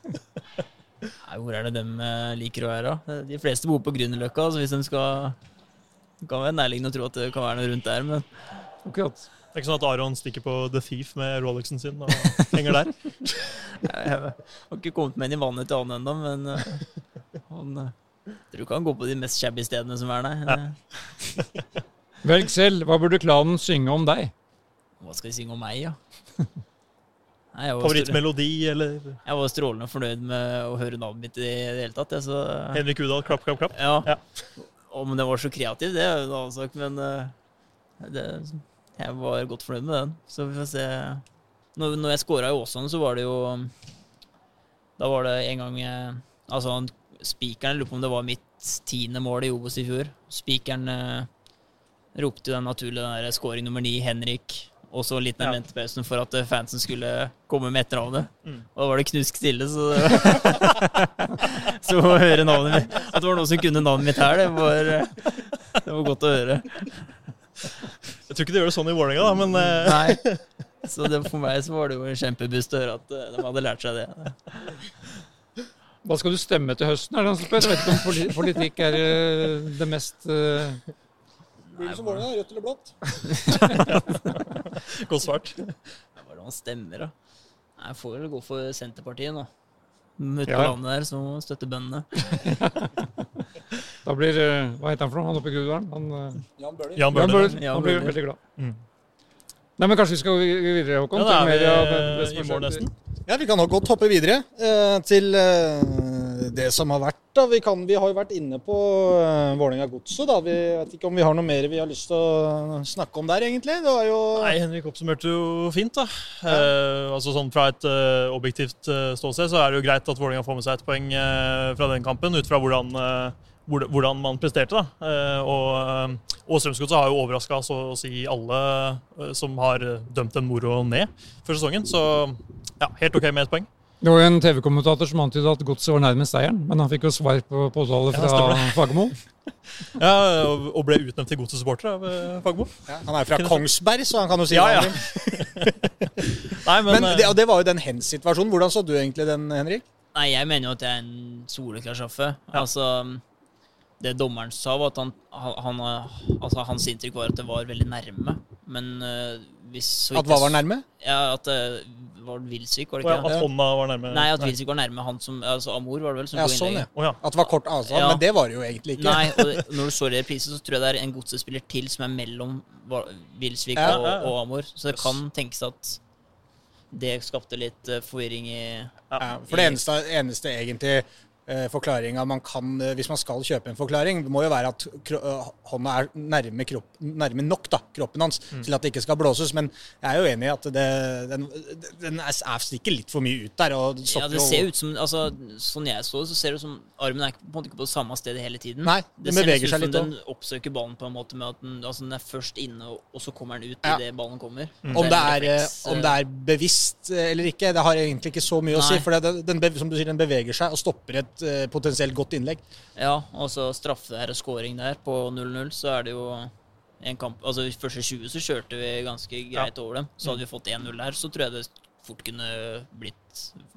Nei, hvor er det dem eh, liker å være? De fleste bor på Grünerløkka, så hvis de skal Det kan være nærliggende å tro at det kan være noe rundt der, men Akkurat. Det er ikke sånn at Aron stikker på The Thief med Rolexen sin og henger der? jeg, jeg har ikke kommet meg inn i vannet til han ennå, men eh, han eh, tror ikke han går på de mest shabby stedene som er der. Eh, Velg selv. Hva burde klanen synge om deg? Hva skal de synge om meg, ja? Nei, jeg var, strål- Favorittmelodi eller jeg var strålende fornøyd med å høre navnet mitt i det hele tatt. Så, Henrik Udal, klapp, klapp, klapp? Ja. Ja. Om det var så kreativt, det er jo en annen sak, men eh, det, jeg var godt fornøyd med den. Så vi får se. Når, når jeg scora i Åsane, så var det jo Da var det en gang Altså, spikeren, lurer på om det var mitt tiende mål i Obos i fjor. Spikeren eh, ropte jo den naturlige den der scoring nummer ni, Henrik. Og så litt den ventepausen for at eh, fansen skulle komme med etternavnet. Mm. Og da var det knusk stille, så Så å høre navnet mitt At det var noen som kunne navnet mitt her, det var, eh, det var godt å høre. Jeg tror ikke de gjør det sånn i Vålerenga, da, men eh, Nei. Så det, for meg så var det jo en kjempebust å høre at de hadde lært seg det. Hva skal du stemme til høsten? er det han som spør? Jeg vet ikke om politikk er det mest det som Vålerenga, rødt eller blått? godt svart. Det er det han stemmer, da? Jeg får vel gå for Senterpartiet nå. Ute på Ja. landet der, så støtter bøndene. Da blir øh, Hva heter han for noe? Han oppe i Groruddalen? Han, øh, Jan Bøhler. Jan Jan Bøhler. Han blir veldig glad. Mm. Nei, men Kanskje vi skal gå videre, Håkon? Ja, da det- er vi i har mål nesten. Ja, Vi kan nok godt hoppe videre eh, til eh, det som har vært. da. Vi, kan, vi har jo vært inne på eh, Vålerenga-godset. da. Vi vet ikke om vi har noe mer vi har lyst til å snakke om der, egentlig. Det var jo Nei, Henrik oppsummerte jo fint, da. Eh, altså sånn Fra et uh, objektivt uh, ståsted så er det jo greit at Vålerenga får med seg et poeng uh, fra den kampen, ut fra hvordan, hvordan man presterte. da. Og, og Strømsgodset har jo overraska så å si alle som har dømt en moro ned før sesongen. Så ja, helt OK med ett poeng. Det var jo en TV-kommentator som antydet at godset var nærmest seieren, men han fikk jo svar på påtale fra ja, Fagermo. Ja, og- ble utnevnt til Godsets supporter av eh, Fagermo. Ja, han er fra Kongsberg, så han kan jo si Ja, ja. Nei, men, Men eh, det, og det var jo den hens-situasjonen. Hvordan så du egentlig den, Henrik? Nei, jeg mener jo at det er en soleklar straffe. Altså, det dommeren sa, var at han, han, han altså, hans inntrykk var at det var veldig nærme. Men uh, hvis så At hva var nærme? Ja, at det var Wilsvik, var det ja, ikke det? At hånda var nærme Nei, at Wilsvik var nærme han som Altså Amor, var det vel, som Ja, sånn, ja. Oh, ja. At det var kort avstand, Ja. men det var det jo egentlig ikke. Nei, og det, når du så det i reprise, så tror jeg det er en godsespiller til som er mellom Wilsvik Ja, og, ja, ja. og Amor. Så det Yes. kan tenkes at det skapte litt eh, forvirring i Ja, for det eneste, eneste egentlig forklaringa man kan, eh, hvis man skal kjøpe en forklaring, må jo være at eh, hånda er nærme, kropp, nærme nok da, kroppen hans Mm. til at det ikke skal blåses. Men jeg er jo enig i at det, den, den er, er stikker litt for mye ut der. Ja, det ser ut som altså, Sånn jeg så det, så ser det ut som armen er på en måte ikke på samme sted hele tiden. Nei, det den ser beveger seg ut som litt Den oppsøker ballen på en måte med at den, altså, den er først inne, og, så kommer den ut Ja. idet ballen kommer. Om det, er, eh, refleks, om det er bevisst eh, eller ikke, det har egentlig ikke så mye å si. For det, den, som du sier, den beveger seg og stopper et eh, potensielt godt innlegg. Ja, og så straffe der og scoring der på 0-0, så er det jo en kamp Altså i første 20 så kjørte vi ganske greit over dem. Så hadde vi fått 1-0 der, så tror jeg det fort kunne blitt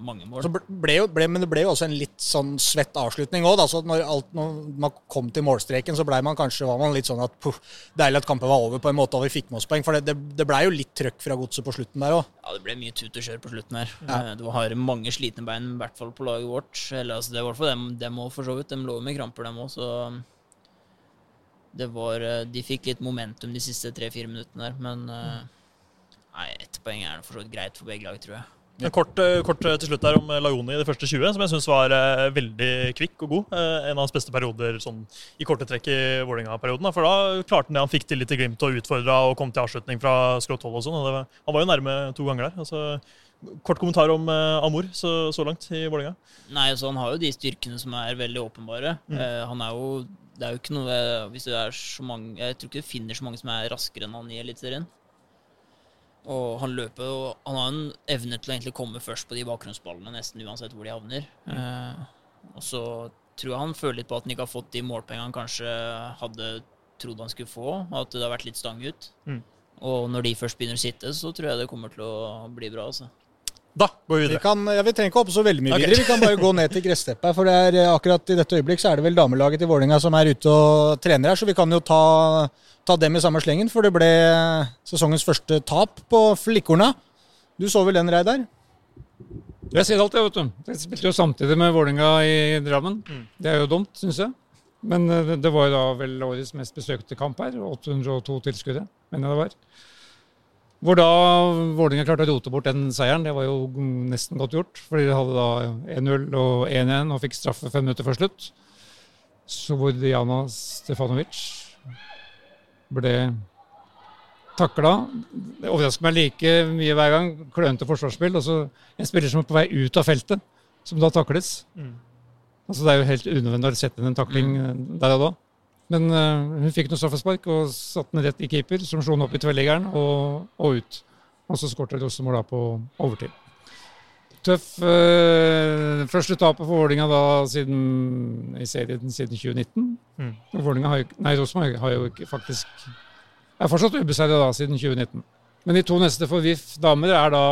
mange mål. Så ble, ble jo, ble, men det ble jo også en litt sånn svett avslutning òg. Så når, alt, når man kom til målstreken, så blei man kanskje var man litt sånn at puh, deilig at kampen var over på en måte, og vi fikk med oss poeng. For det, det, det blei jo litt trøkk fra godset på slutten der òg. Ja, det ble mye tut og kjør på slutten her. Ja. Eh, Du har mange slitne bein, i hvert fall på laget vårt. Eller altså, det var i hvert fall dem, dem også, for så vidt. De lå med kramper, dem òg, så det var eh, De fikk litt momentum de siste tre-fire minuttene der, men eh, Nei, ett poeng er for så vidt greit for begge lag, tror jeg. Ja. kort, eh, kort eh, til slutt der om Lajoni Laioni i de første 20, som jeg syns var eh, veldig kvikk og god. Eh, en av hans beste perioder sånn, i korte trekk i Vålerenga-perioden. For da klarte han det han fikk til litt i Glimt og utfordra og kom til avslutning fra skrått hold og sånn. det Han var jo nærme to ganger der. altså Kort kommentar om eh, Amor så, så langt i Vålerenga. Nei, så han har jo de styrkene som er veldig åpenbare. Mm. Eh, han er jo Det er jo ikke noe Hvis det er så mange Jeg tror ikke du finner så mange som er raskere enn han i Eliteserien. Og han løper og Han har en evne til å egentlig komme først på de bakgrunnsballene, nesten uansett hvor de havner. Eh, og så tror jeg han føler litt på at han ikke har fått de målpengene han kanskje hadde trodd han skulle få. og At det har vært litt stang ut. Mm. Og når de først begynner å sitte, så tror jeg det kommer til å bli bra. altså. Da går vi Vi, kan, ja, vi trenger ikke hoppe så veldig mye okay. videre. Vi kan bare gå ned til gressteppet. For det er, eh, akkurat i dette øyeblikk så er det vel damelaget til Vålerenga som er ute og trener her, så vi kan jo ta, ta dem i samme slengen. For det ble sesongens første tap på Flikkorna. Du så vel den, Reidar? Jeg sier alt, jeg, vet du. Jeg spilte jo samtidig med Vålerenga i Drammen. Mm. Det er jo dumt, syns jeg. Men eh, det- det var jo da vel årets mest besøkte kamp her. 802 tilskuere, mener jeg det var. Hvor da Vålerenga klarte å rote bort den seieren. Det var jo nesten godt gjort. Fordi de hadde da 1-0 og 1-1 og fikk straffe fem minutter før slutt. Så hvor Diana Stefanovic ble takla. Det overrasker meg like mye hver gang. Klønete forsvarsspill. Og så en spiller som er på vei ut av feltet, som da takles. Mm. Altså Det er jo helt unødvendig å sette inn en takling mm. der og da. Men uh, hun fikk noe straffespark og satte den rett i keeper, som slo den opp i tverrliggeren og, og ut. Og så skårte Rosenborg da på overtid. Tøff uh, første tapet for Vålinga da siden, i serien siden 2019. Mm. Har jo, nei, Rosenborg har jo ikke faktisk er fortsatt ubeseiret da siden 2019. Men de to neste for VIF damer er da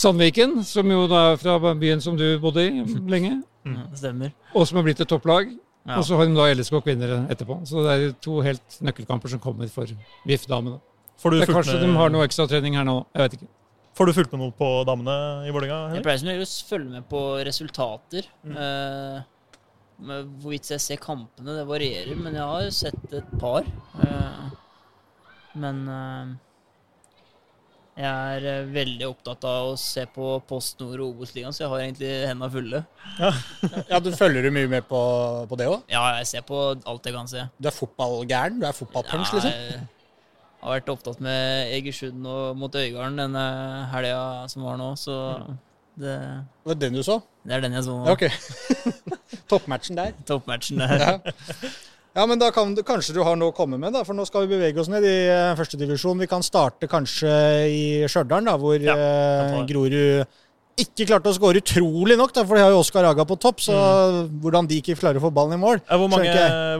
Sandviken, som jo da er fra byen som du bodde i lenge, Mm. Stemmer. og som har blitt et topplag. Ja. Og så har de da LSK vinner etterpå. Så det er to helt nøkkelkamper som kommer for VIF-damene. Det er Kanskje de har noe ekstratrening her nå, jeg vet ikke. får du fulgt med noe på damene i Vålerenga? Jeg pleier som regel å følge med på resultater. Mm. Uh, hvorvidt jeg ser kampene, det varierer, men jeg har sett et par. Uh, men eh, jeg er eh, veldig opptatt av å se på Post Nord og Obos-ligaen, så jeg har egentlig hendene fulle. Ja, du Følger du mye med på, på det òg? Ja, jeg ser på alt jeg kan se. Du er fotballgæren? Du er fotballpunch, liksom? Jeg har vært opptatt med Egersund og mot Øygarden denne helga som var nå, så det, Var det den du så? det er den jeg så nå. Ja, ok. Toppmatchen der. Toppmatchen der. Ja. Ja, men da kan du, kanskje du har noe å komme med, da, for nå skal vi bevege oss ned i uh, førstedivisjon. Vi kan starte kanskje i Stjørdal, hvor Ja, uh, det. Grorud ikke klarte å skåre utrolig nok, da, for de har jo Oskar Aga på topp. Så hvordan de ikke klarer å få ballen i mål Ja, hvor, mange,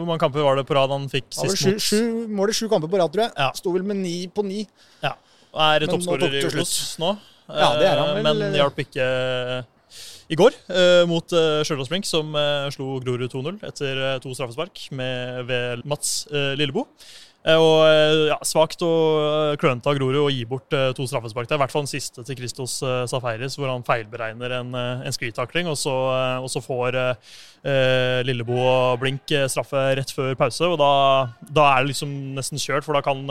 hvor mange kamper var det på rad han fikk sist sju, mot? sju mål i sju kamper på rad, tror jeg. Ja. Sto vel med ni på ni. Ja. Er toppskårer i. Obos nå. Ja, det er han Eh, vel, Men hjalp ikke eh, i går eh, mot eh, Stjørdals Blink, som eh, slo Grorud 2-0 etter eh, to straffespark med, ved Mats eh, Lillebo. Eh, og eh, ja, Svakt og klønete av Grorud å gi bort to straffespark. Det er i hvert fall den siste til Christos eh, Safaris, hvor han feilberegner en, en sklitakling, og og så får Lillebo og Blink straffe rett før pause. og Da, da er det liksom nesten kjørt, for da kan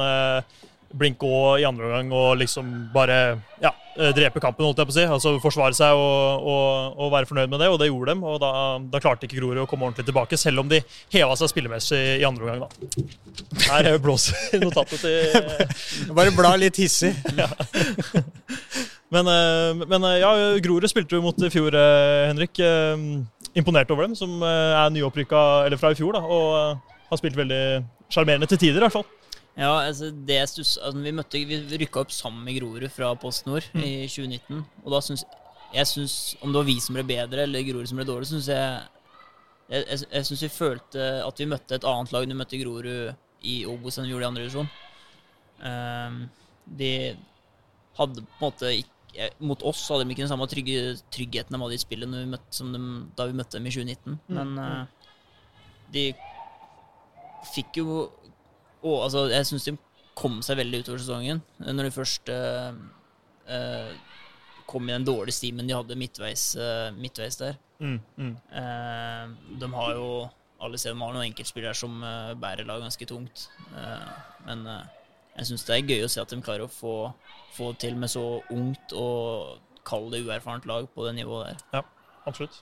Blink òg i andre omgang og liksom bare ja, eh, drepe kampen, holdt jeg på å si. Altså forsvare seg og, og, og være fornøyd med det, og det gjorde dem. Og da, da klarte ikke Grorud å komme ordentlig tilbake, selv om de heva seg spillemessig i andre omgang, da. Her blåser notatet til Bare bla litt hissig. Men, eh, men eh, ja, Grorud spilte jo mot i fjor, Henrik. Imponert over dem, som er nyopprykka eller fra i fjor, da, og har spilt veldig sjarmerende til tider, i hvert fall. Ja, altså det stuss, altså vi, møtte, vi rykka opp sammen med Grorud fra Post Nord Mm. i 2019. Og da syns jeg synes, Om det var vi som ble bedre eller Grorud som ble dårlig, syns jeg Jeg, jeg, jeg syns vi følte at vi møtte et annet lag når vi møtte Grorud i Obos enn vi gjorde i andre divisjon. Um, de hadde på en måte ikke Mot oss hadde de ikke den samme trygge, tryggheten de hadde i spillet når vi møtte, som de, da vi møtte dem i 2019. Men uh, de fikk jo og, altså, Jeg syns de kom seg veldig utover sesongen. eh, Når de først eh, eh, kom i den dårlige stimen de hadde midtveis, eh, midtveis der. Mm, mm. Eh, de har jo alle ser de har noen enkeltspillere som bærer lag ganske tungt. Eh, men jeg syns det er gøy å se at de klarer å få, få til med så ungt og kall det uerfarent lag på det nivået der. Ja, Absolutt.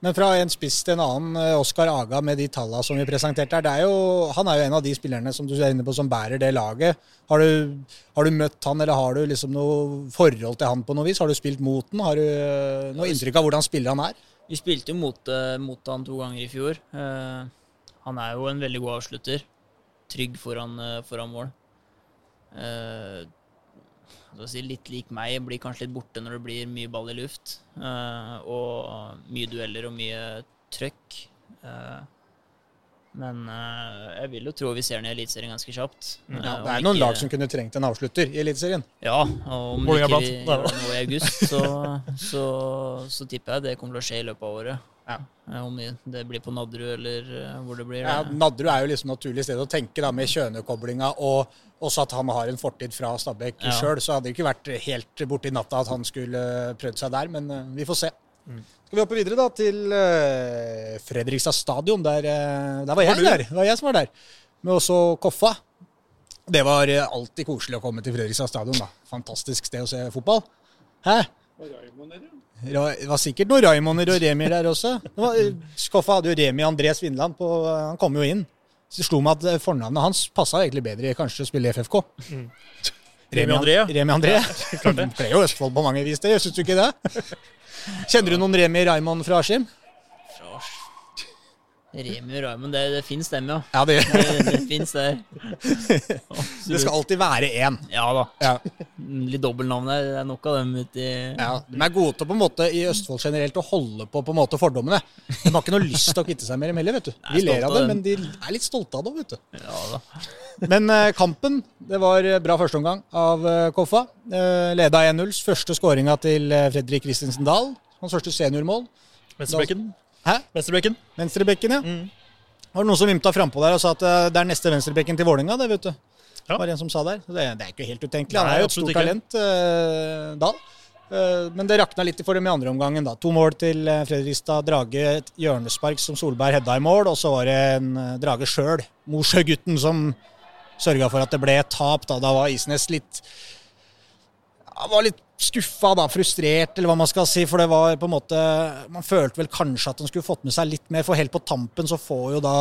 Men fra en spiss til en annen, eh, Oskar Aga med de tallene som vi presenterte her, det er jo, han er jo en av de spillerne som du er inne på som bærer det laget. Har du, har du møtt han, eller har du liksom noe forhold til han på noe vis? Har du spilt mot han? Har du eh, noe inntrykk av hvordan spiller han er? Vi spilte mot, eh, mot han to ganger i fjor. Uh, han er jo en veldig god avslutter. Trygg foran, foran mål. Jeg si, litt lik meg, blir kanskje litt borte når det blir mye ball i luft. eh, og mye dueller og mye trøkk. Eh, men eh, jeg vil jo tro vi ser den i Eliteserien ganske kjapt. Ja, det er noen ikke- lag som kunne trengt en avslutter i Eliteserien. Ja, og om det ikke vi gjør det nå i august, så, så, så tipper jeg det kommer til å skje i løpet av året. Ja. Eh, Om det blir på Nadderud eller eh, hvor det blir. Ja, Nadderud er jo liksom naturlig sted å tenke da, med Kjøne-koblinga, og også at han har en fortid fra Stabæk Ja. sjøl. Så hadde det ikke vært helt borti natta at han skulle prøvd seg der, men eh, vi får se. Skal vi hoppe videre da til uh, Fredrikstad stadion? Der, uh, der var jeg Var der. Det var jeg som var der. Med også Koffa. Det var uh, alltid koselig å komme til Fredrikstad stadion. da. Fantastisk sted å se fotball. Hæ? Ra- Det var sikkert noen Raymonder og Remier der også. Det var, eh, Koffa hadde jo Remi André Svindland på Han kom jo inn. Så det slo meg at eh, fornavnet hans passa egentlig bedre kanskje å spille i FFK. Remi André, ja. Remi André. Det ble jo Østfold på mange vis, det. Syns du ikke det? Kjenner du noen Remi Raymond fra Askim? Remi og Raymond, det, det fins dem, ja. Ja, det, Det, det fins der. det skal alltid være én. Ja da. Ja. Litt dobbeltnavn her. Det er nok av dem uti Ja, de er gode til på en måte i Østfold generelt å holde på på en måte fordommene. De har ikke noe lyst til å kvitte seg med dem heller, vet du. De Vi ler av det, dem. men de er litt stolte av det, vet du. Ja da. Men eh, kampen, det var eh, bra førsteomgang av eh, Koffa. Eh, leda 1-0. Første skåringa til eh, Fredrik Christensen Dahl. Hans første seniormål. Venstrebekken. Hæ? Venstrebekken. Venstrebekken, ja. Mm. Var det noen som vimta frampå der og sa at eh, det er neste venstrebekken til Vålerenga, det, vet du. Ja. Var det en som sa der. Det, det er ikke helt utenkelig. Han er jo et stort ikke. talent, uh, Dahl. Eh, men det rakna litt for dem i andre omgangen. da. To mål til eh, Fredrikstad. Drage et hjørnespark som Solberg hedda i mål. Og så var det en eh, Drage sjøl, Mosjø-gutten, som sørga for at det ble tap. Da, da var Isnes litt Han var litt skuffa, da, frustrert, eller hva man skal si. For det var på en måte Man følte vel kanskje at han skulle fått med seg litt mer, for helt på tampen så får jo da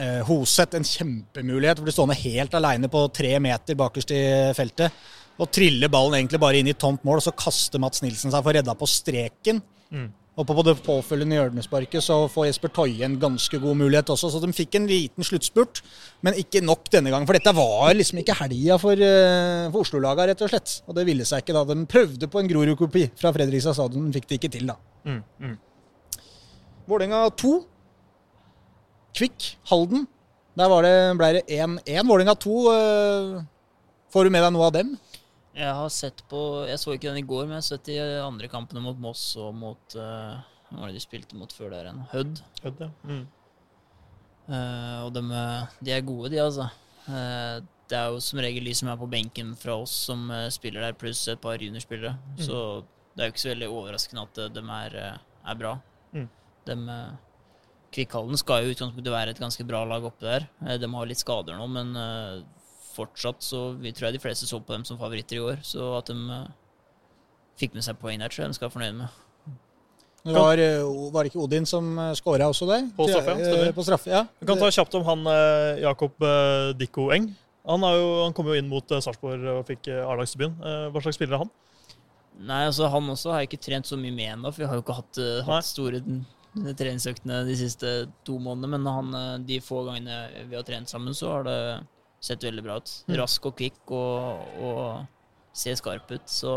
eh, Hoseth en kjempemulighet. Blir stående helt aleine på tre meter bakerst i feltet. Og triller ballen egentlig bare inn i tomt mål, og så kaster Mats Nilsen seg for redda på streken. Mm. Og på det påfølgende hjørnesparket så får Jesper Toje en ganske god mulighet også, så de fikk en liten sluttspurt. Men ikke nok denne gangen, for dette var liksom ikke helga for, uh, for Oslo-laga, rett og slett. Og det ville seg ikke da. De prøvde på en Grorud-kopi fra Fredrikstad stadion, men fikk det ikke til, da. Mm, mm. Vålerenga 2. Kvikk, Halden. Der det, ble det 1-1. Vålerenga 2, uh, får du med deg noe av dem? Jeg har sett på Jeg så ikke den i går, men jeg har sett de andre kampene mot Moss og mot uh, Hva var det de spilte mot før der igjen? Hødd. Hødd, ja. Mm. Uh, og de, de, er gode, de, altså. Uh, det er jo som regel de som er på benken fra oss, som spiller der, pluss et par juniorspillere. Mm. Så det er jo ikke så veldig overraskende at de er, er bra. Mm. De, Kvikkhallen skal jo i utgangspunktet være et ganske bra lag oppe der. De har litt skader nå, men fortsatt så vi tror jeg de fleste så på dem som favoritter i år. Så at de uh, fikk med seg poeng der, tror jeg de skal være fornøyd med. Det var, eh, var det ikke Odin som eh, skåra også der? På straffe, ja. På straffe, ja. Vi kan ta kjapt om han Jakob Dikko Eng. Han, jo, han, kom jo inn mot Sarpsborg og fikk A-lagsdebuten. Hva slags spiller er han? Nei, altså Han også har jeg ikke trent så mye med ennå, for vi har jo ikke hatt, hatt store treningsøktene de siste to månedene. Men han, de få gangene vi har trent sammen, så har det sett veldig bra ut. Mm. Rask og kvikk og, og ser skarp ut. Så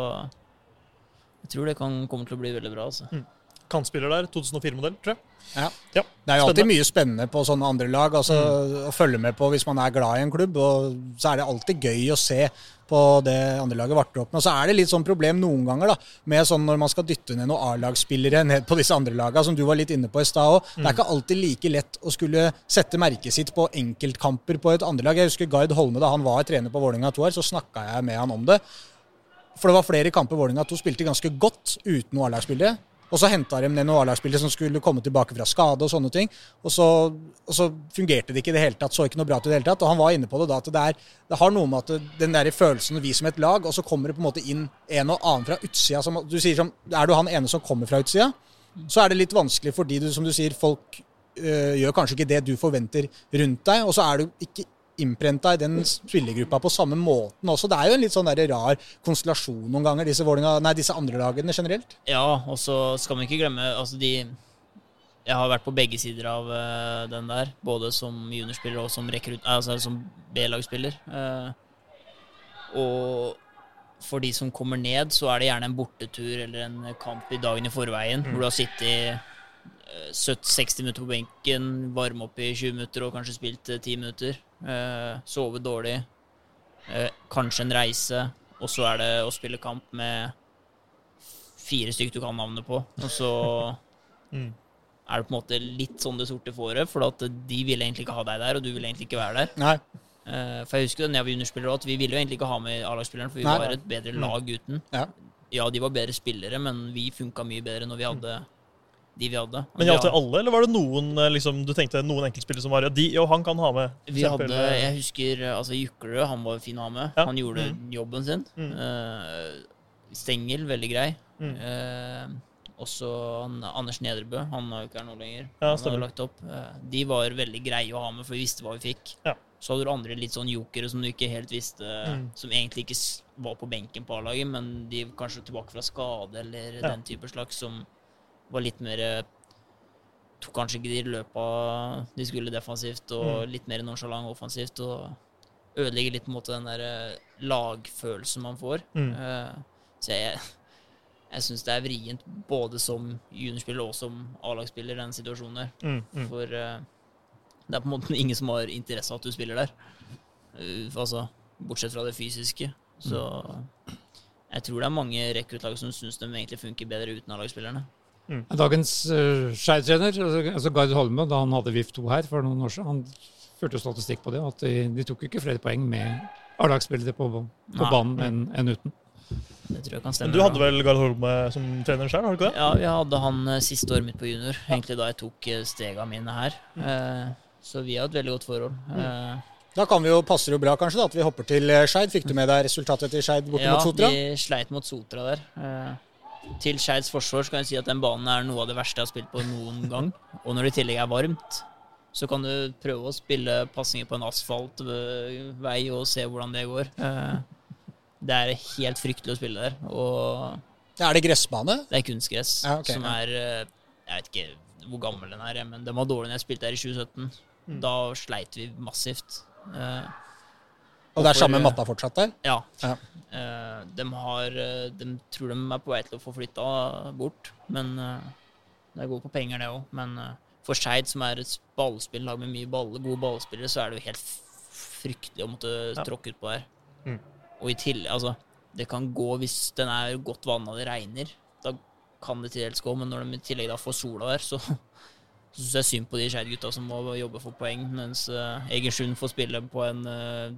jeg tror det kan komme til å bli veldig bra. altså. Mm. Kantspiller der, 2004-modell, tror jeg. Ja. ja. Det er jo alltid mye spennende på sånne andre lag. altså mm. Å følge med på hvis man er glad i en klubb. og Så er det alltid gøy å se på det andre laget varter opp med. Og så er det litt sånn problem noen ganger da, med sånn når man skal dytte ned noen A-lagsspillere ned på disse andre lagene, som du var litt inne på i stad òg. Mm. Det er ikke alltid like lett å skulle sette merket sitt på enkeltkamper på et andre lag. Jeg husker Gard Holme, da han var trener på Vålerenga 2 her, så snakka jeg med han om det. For det var flere kamper Vålerenga 2 spilte ganske godt uten noen A-lagsspillere. Og så henta de ned noen A-lagsspillere som skulle komme tilbake fra skade og sånne ting. Og så, og så, fungerte det ikke i det hele tatt. Så ikke noe bra ut i det hele tatt. Og han var inne på det da, at det, er, det har noe med at den der følelsen vi som et lag, og så kommer det på en måte inn en og annen fra utsida som du sier som Er du han ene som kommer fra utsida, så er det litt vanskelig fordi du, som du sier, folk øh, gjør kanskje ikke det du forventer rundt deg, og så er du ikke innprenta i den spillergruppa på samme måten også. Det er jo en litt sånn der rar konstellasjon noen ganger, disse, nei, disse andre lagene generelt. Ja, og så skal man ikke glemme altså de Jeg har vært på begge sider av uh, den der, både som juniorspiller og som, altså, som B-lagsspiller. Uh, og for de som kommer ned, så er det gjerne en bortetur eller en kamp i dagen i forveien, mm. hvor du har sittet 70-60 minutter på benken, varme opp i 20 minutter og kanskje spilt 10 minutter. Eh, sove dårlig. Eh, kanskje en reise. Og så er det å spille kamp med fire stykker du kan navnet på. Og så mm. er det på en måte litt sånn det sorte fåret, for at de ville egentlig ikke ha deg der, og du ville egentlig ikke være der. Nei. Uh, for jeg husker da jeg var juniorspiller at vi ville jo egentlig ikke ha med A-lagsspilleren, for vi Nei. var et bedre lag uten. Ja. ja. de var bedre spillere, men vi funka mye bedre når vi hadde de vi hadde. Men gjaldt det alle, eller var det noen eh, liksom, du tenkte noen enkeltspillere som var ja, de, jo, han kan ha med? Vi hadde, Jeg husker eh, altså Juklerød, han var fin å ha med. Ja. Han gjorde mm. jobben sin. Mm. Uh, Stengel, veldig grei. Mm. Uh, også han, Anders Nedrebø, han er jo ikke her nå lenger. Ja, han lagt opp. Uh, de var veldig greie å ha med, for vi visste hva vi fikk. Ja. Så hadde du andre litt sånn jokere som du ikke helt visste, mm. som egentlig ikke var på benken på A-laget, men de kanskje tilbake fra skade eller den type slags som var litt mer eh, Tok kanskje ikke de løpa de skulle defensivt, og mm. litt mer nonsjalant offensivt. Og ødelegger litt på en måte den der eh, lagfølelsen man får. Mm. Uh, så jeg, jeg syns det er vrient både som juniorspiller og som A-lagsspiller, den situasjonen der. Mm, mm. For det er på en måte ingen som har interesse av at du spiller der. Altså, bortsett fra det fysiske. Så mm. jeg tror det er mange rekruttlag som syns de egentlig funker bedre uten A-lagsspillerne. Mm. Dagens uh, Skeid-trener, altså, altså Gard Holme, da han hadde VIF2 her for noen år siden, han førte statistikk på det, at de, de tok ikke flere poeng med A-lagsspillere på, på banen enn en uten. Det tror jeg kan stemme. Men du hadde vel Gard Holme som trener selv, har du ikke det? Ja, vi hadde han uh, siste året mitt på junior, egentlig da jeg tok uh, stega mine her. Mm. Uh, så vi har et veldig godt forhold. Mm. Da kan vi jo, passer det jo bra kanskje da, at vi hopper til Skeid. Fikk du med deg resultatet til Skeid borte ja, mot Sotra? Ja, de sleit mot Sotra der til Skeids forsvar så kan jeg si at den banen er noe av det verste jeg har spilt på noen gang. Og når det i tillegg er varmt, så kan du prøve å spille pasninger på en asfaltvei og se hvordan det går. Det er helt fryktelig å spille der. Og er det gressbane? Det er kunstgress, Ja, okay, som er eh, Jeg vet ikke hvor gammel den er, men den var dårlig når jeg spilte der i 2017. Mm. Da sleit vi massivt. Eh, Og det er samme eh, matta fortsatt der? ja. Ja. Uh, de har eh, De tror de er på vei til å få flytta bort, men uh, det går på penger, det òg. Men uh, for Skeid, som er et ballspillag med mye ball, gode ballspillere, så er det jo helt fryktelig å måtte Ja. tråkke utpå her. Mm. Og i tillegg, altså Det kan gå hvis den er godt vanna og det regner. Da kan det til dels gå, men når de i tillegg da får sola der, så så syns jeg synd på de Skeid-gutta som må jobbe for poeng, mens uh, Egersund får spille på en eh,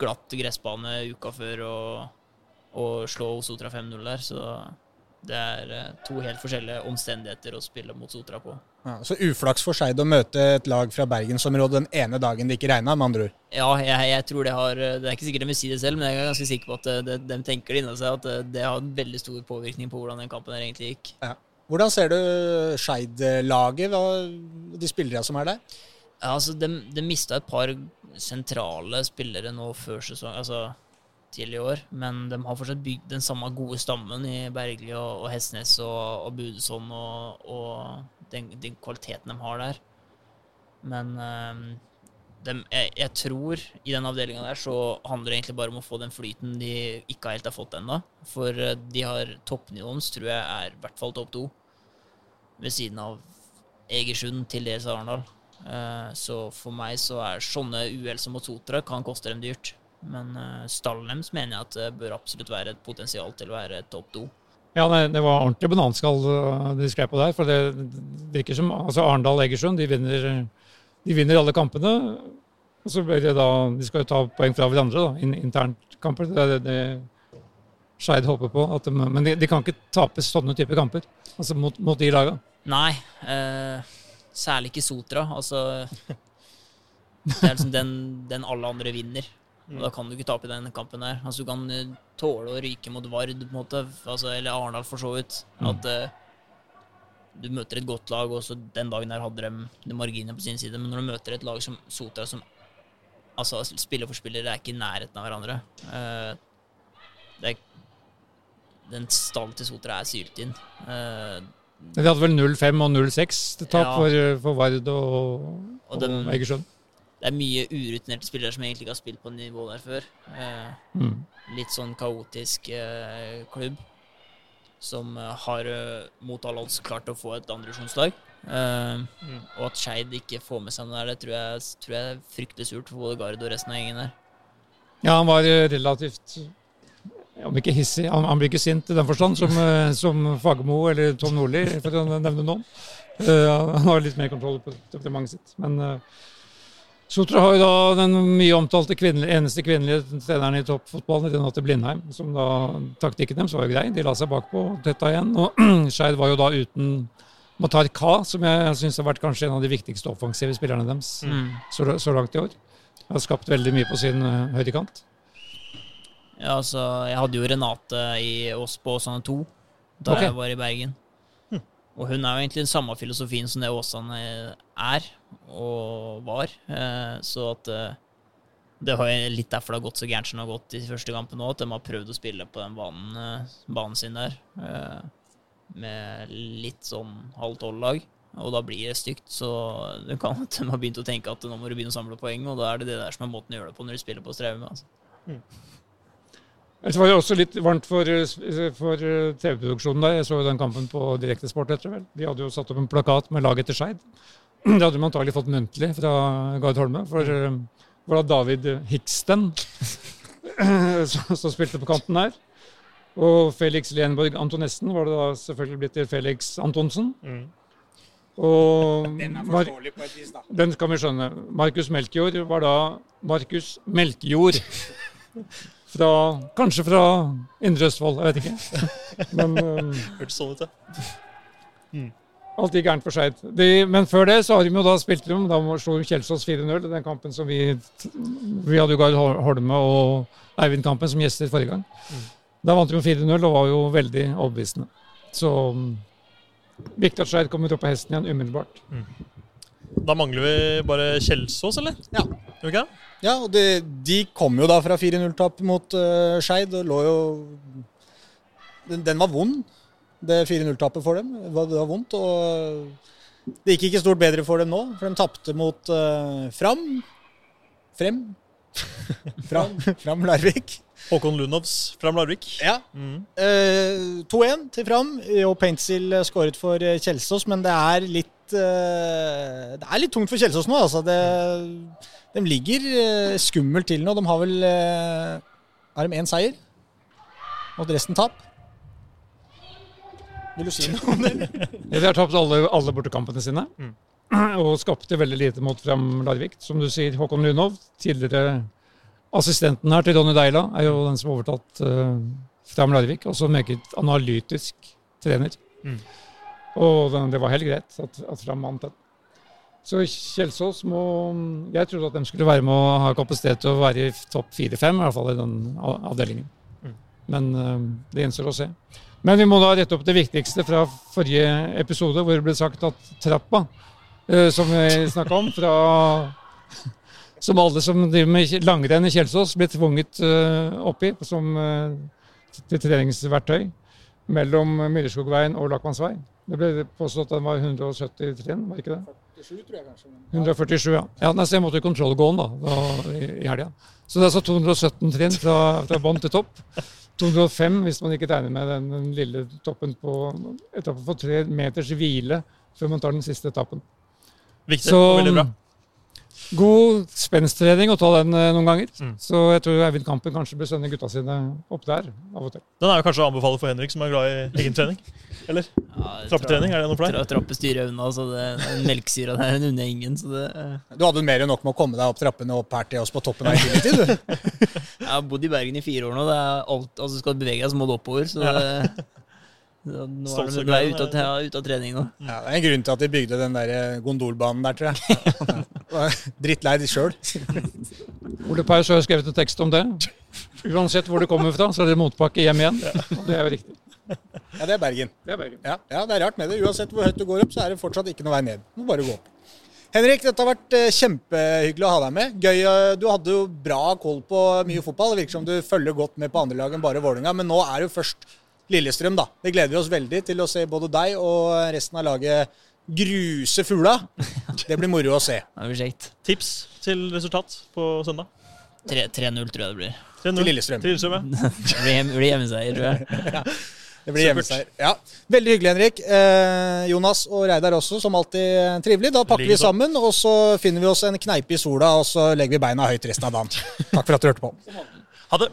glatt gressbane uka før og, og slå Sotra 5-0 der. Så det er eh, to helt forskjellige omstendigheter å spille mot Sotra på. Ja, så uflaks for Skeid å møte et lag fra bergensområdet den ene dagen det ikke regna, med andre ord. Ja, jeg, jeg tror det har Det er ikke sikkert de vil si det selv, men jeg er ganske sikker på at eh, det, de tenker det inni seg at eh, det har en veldig stor påvirkning på hvordan den kampen egentlig gikk. Hvordan ser du Skeid-laget, de spillerne som er der? Ja, altså, de, de mista et par sentrale spillere nå før sesong, altså til i år, men de har fortsatt bygd den samme gode stammen i Bergli og, og Hestnes og, og Budesson og, og den, den kvaliteten de har der. Men øh, de, jeg, jeg tror i den avdelinga der så handler det egentlig bare om å få den flyten de ikke helt har fått ennå. For eh, de har toppnivået tror jeg er i hvert fall topp to. Ved siden av Egersund, til dels Arendal. Eh, Så for meg så er sånne uhell som mot Sotra kan koste dem dyrt. Men eh, stallen deres mener jeg at det bør absolutt være et potensial til å være topp to. Ja, det, var ordentlig bananskall de skrev på der. For det virker som altså Arendal-Egersund de vinner, de vinner alle kampene. Og så blir det da De skal jo ta poeng fra hverandre, da, in, internt kamper. Det er det, det Skeid håper på. At de, men de, de kan ikke tape sånne typer kamper altså mot, mot de laga. Nei, eh, særlig ikke Sotra. Altså Det er liksom den, den alle andre vinner. Og da kan du ikke tape den kampen der. Altså Du kan eh, tåle å ryke mot Vard, på en måte. Altså, eller Arendal, for så vidt. At eh, du møter et godt lag, og så den dagen der hadde de, de marginene på sin side. Men når du møter et lag som Sotra, som altså spiller for spiller, er ikke i nærheten av hverandre. Eh, det er, den stallen til Sotra er sylt inn. Eh, De hadde vel 0-5 og 0-6 til tap Ja. for, for Vard og, Og og, dem- Egersund. det er mye urutinerte spillere som egentlig ikke har spilt på nivå der før. Eh, Mm. litt sånn kaotisk eh, klubb som eh, har eh, mot alle odds klart å få et andrevisjonslag. Eh, Og at Skeid ikke får med seg noe der, det tror jeg, tror jeg er fryktelig surt for både Gard og resten av gjengen der. Ja, han var eh, relativt om ikke hissig, han, han blir ikke sint i den forstand som, eh, som Fagermo eller Tom Nordli, for å nevne noen. Uh, han har litt mer kontroll på departementet sitt. Men uh, Sotra har jo da den mye omtalte kvinnelige, eneste kvinnelige treneren i toppfotballen, Renate Blindheim. som da, Taktikken deres var jo grei, de la seg bakpå og tetta igjen. Og Skeid var jo da uten Matar Ka, som jeg syns har vært kanskje en av de viktigste offensive spillerne deres så, så langt i år. Har skapt veldig mye på sin uh, høyrekant. Ja, altså, jeg hadde jo Renate i oss på Åsane 2 da okay. jeg var i Bergen. Og hun er jo egentlig den samme filosofien som det Åsane er og var. Eh, så at eh, det har jo litt derfor det har gått så gærent som det har gått i første kampen nå, at de har prøvd å spille på den banen, eh, banen sin der. eh, Med litt sånn halv tolv-lag. Og da blir det stygt. Så det kan at de har begynt å tenke at nå må du begynne å samle poeng, og da er det det der som er måten å gjøre det på når du spiller på Straume. Altså. Det var jo også litt varmt for, eh, for eh, TV-produksjonen der. Jeg så jo den kampen på Direktesport etter vel. De hadde jo satt opp en plakat med laget til Skeid. Det hadde de antagelig fått muntlig fra Gard Holme. For eh, det var da David Hiksten som spilte på kanten her. Og Felix Lenborg Antonessen var det da selvfølgelig blitt til Felix Antonsen. Mm. Og forståelig på et vis, da. den skal vi skjønne. Markus Melkjord var da Markus Melkjord. Fra, kanskje fra Indre Østfold, jeg vet ikke. Men um, Hørtes sånn ut, ja. alt gikk gærent for Skeid. Men før det så har de jo da spilt rom. da slo de Kjelsås 4-0. i Den kampen som vi Vi hadde jo Gard Holme og Eivind Kampen som gjester forrige gang. Da vant de med 4-0 og var jo veldig overbevisende. Så um, viktig at Skeid kommer opp på hesten igjen umiddelbart. Da mangler vi bare Kjelsås, eller? Ja. Gjør vi ikke det? Ja, og det, de kom jo da fra 4-0-tap mot uh, Skeid og lå jo den, den var vond. Det 4-0-tapet for dem. Det var, det var vondt. Og det gikk ikke stort bedre for dem nå, for de tapte mot uh, Fram. Frem. Fram, Fram Larvik. Håkon Lundovs fra Larvik. Ja. Mm. Uh, 2-1 til Fram, og Paintsil skåret for Kjelsås, men det er litt uh, Det er litt tungt for Kjelsås nå, altså. Det, de ligger uh, skummelt til nå. De har vel Har de én seier? Og resten tap? Vil du si noe om det? Ja, de har tapt alle, alle bortekampene sine. Mm. Og skapte veldig lite mot Fram Larvik. Som du sier, Håkon Lunov, tidligere assistenten her til Donny Deila, er jo den som har overtatt uh, Fram Larvik. Også meget analytisk trener. Mm. Og det, det var helt greit at, at Fram vant den. Så Kjelsås må Jeg trodde at de skulle være med å ha kapasitet til å være i topp fire-fem, i hvert fall i den avdelingen. Mm. Men uh, det gjenstår å se. Men vi må da rette opp det viktigste fra forrige episode, hvor det ble sagt at trappa, uh, som vi snakka om, fra som alle som driver med langrenn i Kjelsås, blir tvunget uh, oppi som uh, til treningsverktøy mellom Myreskogveien og Lakmannsvei. Det ble påstått at den var 170 trinn, var ikke det? 147, tror jeg kanskje. 147, ja. ja så jeg måtte i kontrollgåen da, da, i, i helga. Så det er altså 217 trinn fra, fra bånn til topp. 205 hvis man ikke tegner med den, den lille toppen på etappen for tre meters hvile før man tar den siste etappen. Viktig og veldig bra. God spensttrening å ta den eh, noen ganger. Mm. Så jeg tror Eivind Kampen kanskje bør sende gutta sine opp der av og til. Den er jo kanskje å anbefale for Henrik, som er glad i egen trening? Eller? Ja, Trappetrening, er det noe for deg? Trappe styrer unna, så det, den melkesyra der den unner ingen. Så det, Du hadde mer enn nok med å komme deg opp trappene og opp her til oss på toppen av Infinity, du. jeg har bodd i Bergen i fire år nå. Det er alt, altså Skal du bevege deg, så må du oppover. Så det, så nå er du er ute av, ja, ute av trening nå. Ja, det er en grunn til at de bygde den der eh, gondolbanen der, tror jeg. Drittlei de sjøl. Ole Paus har skrevet en tekst om det. Uansett hvor det kommer fra, så er det motbakke hjem igjen. Og det er jo riktig. Ja, det er Bergen. Det er Bergen. Ja, ja, det er rart med det. Uansett hvor høyt du går opp, så er det fortsatt ikke noe vei ned. Du må bare gå opp. Henrik, dette har vært eh, kjempehyggelig å ha deg med. Gøy, eh, Du hadde jo bra koll på mye fotball. Det virker som du følger godt med på andre lag enn bare Vålerenga. Men nå er det jo først Lillestrøm, da. Det gleder vi oss veldig til å se både deg og resten av laget gruse fugla. Det blir moro å se. Det blir kjekt. Tips til resultat på søndag? 3 3-0 tror jeg det blir. Til Lillestrøm. Til Lillestrøm, ja. Det blir, hjem, hjemmeseier, tror jeg. Det blir hjemmeseier. Ja. Veldig hyggelig, Henrik. Eh, Jonas og Reidar også, som alltid trivelig. Da pakker vi sammen, og så finner vi oss en kneipe i sola, og så legger vi beina høyt resten av dagen. Takk for at du hørte på. Ha det.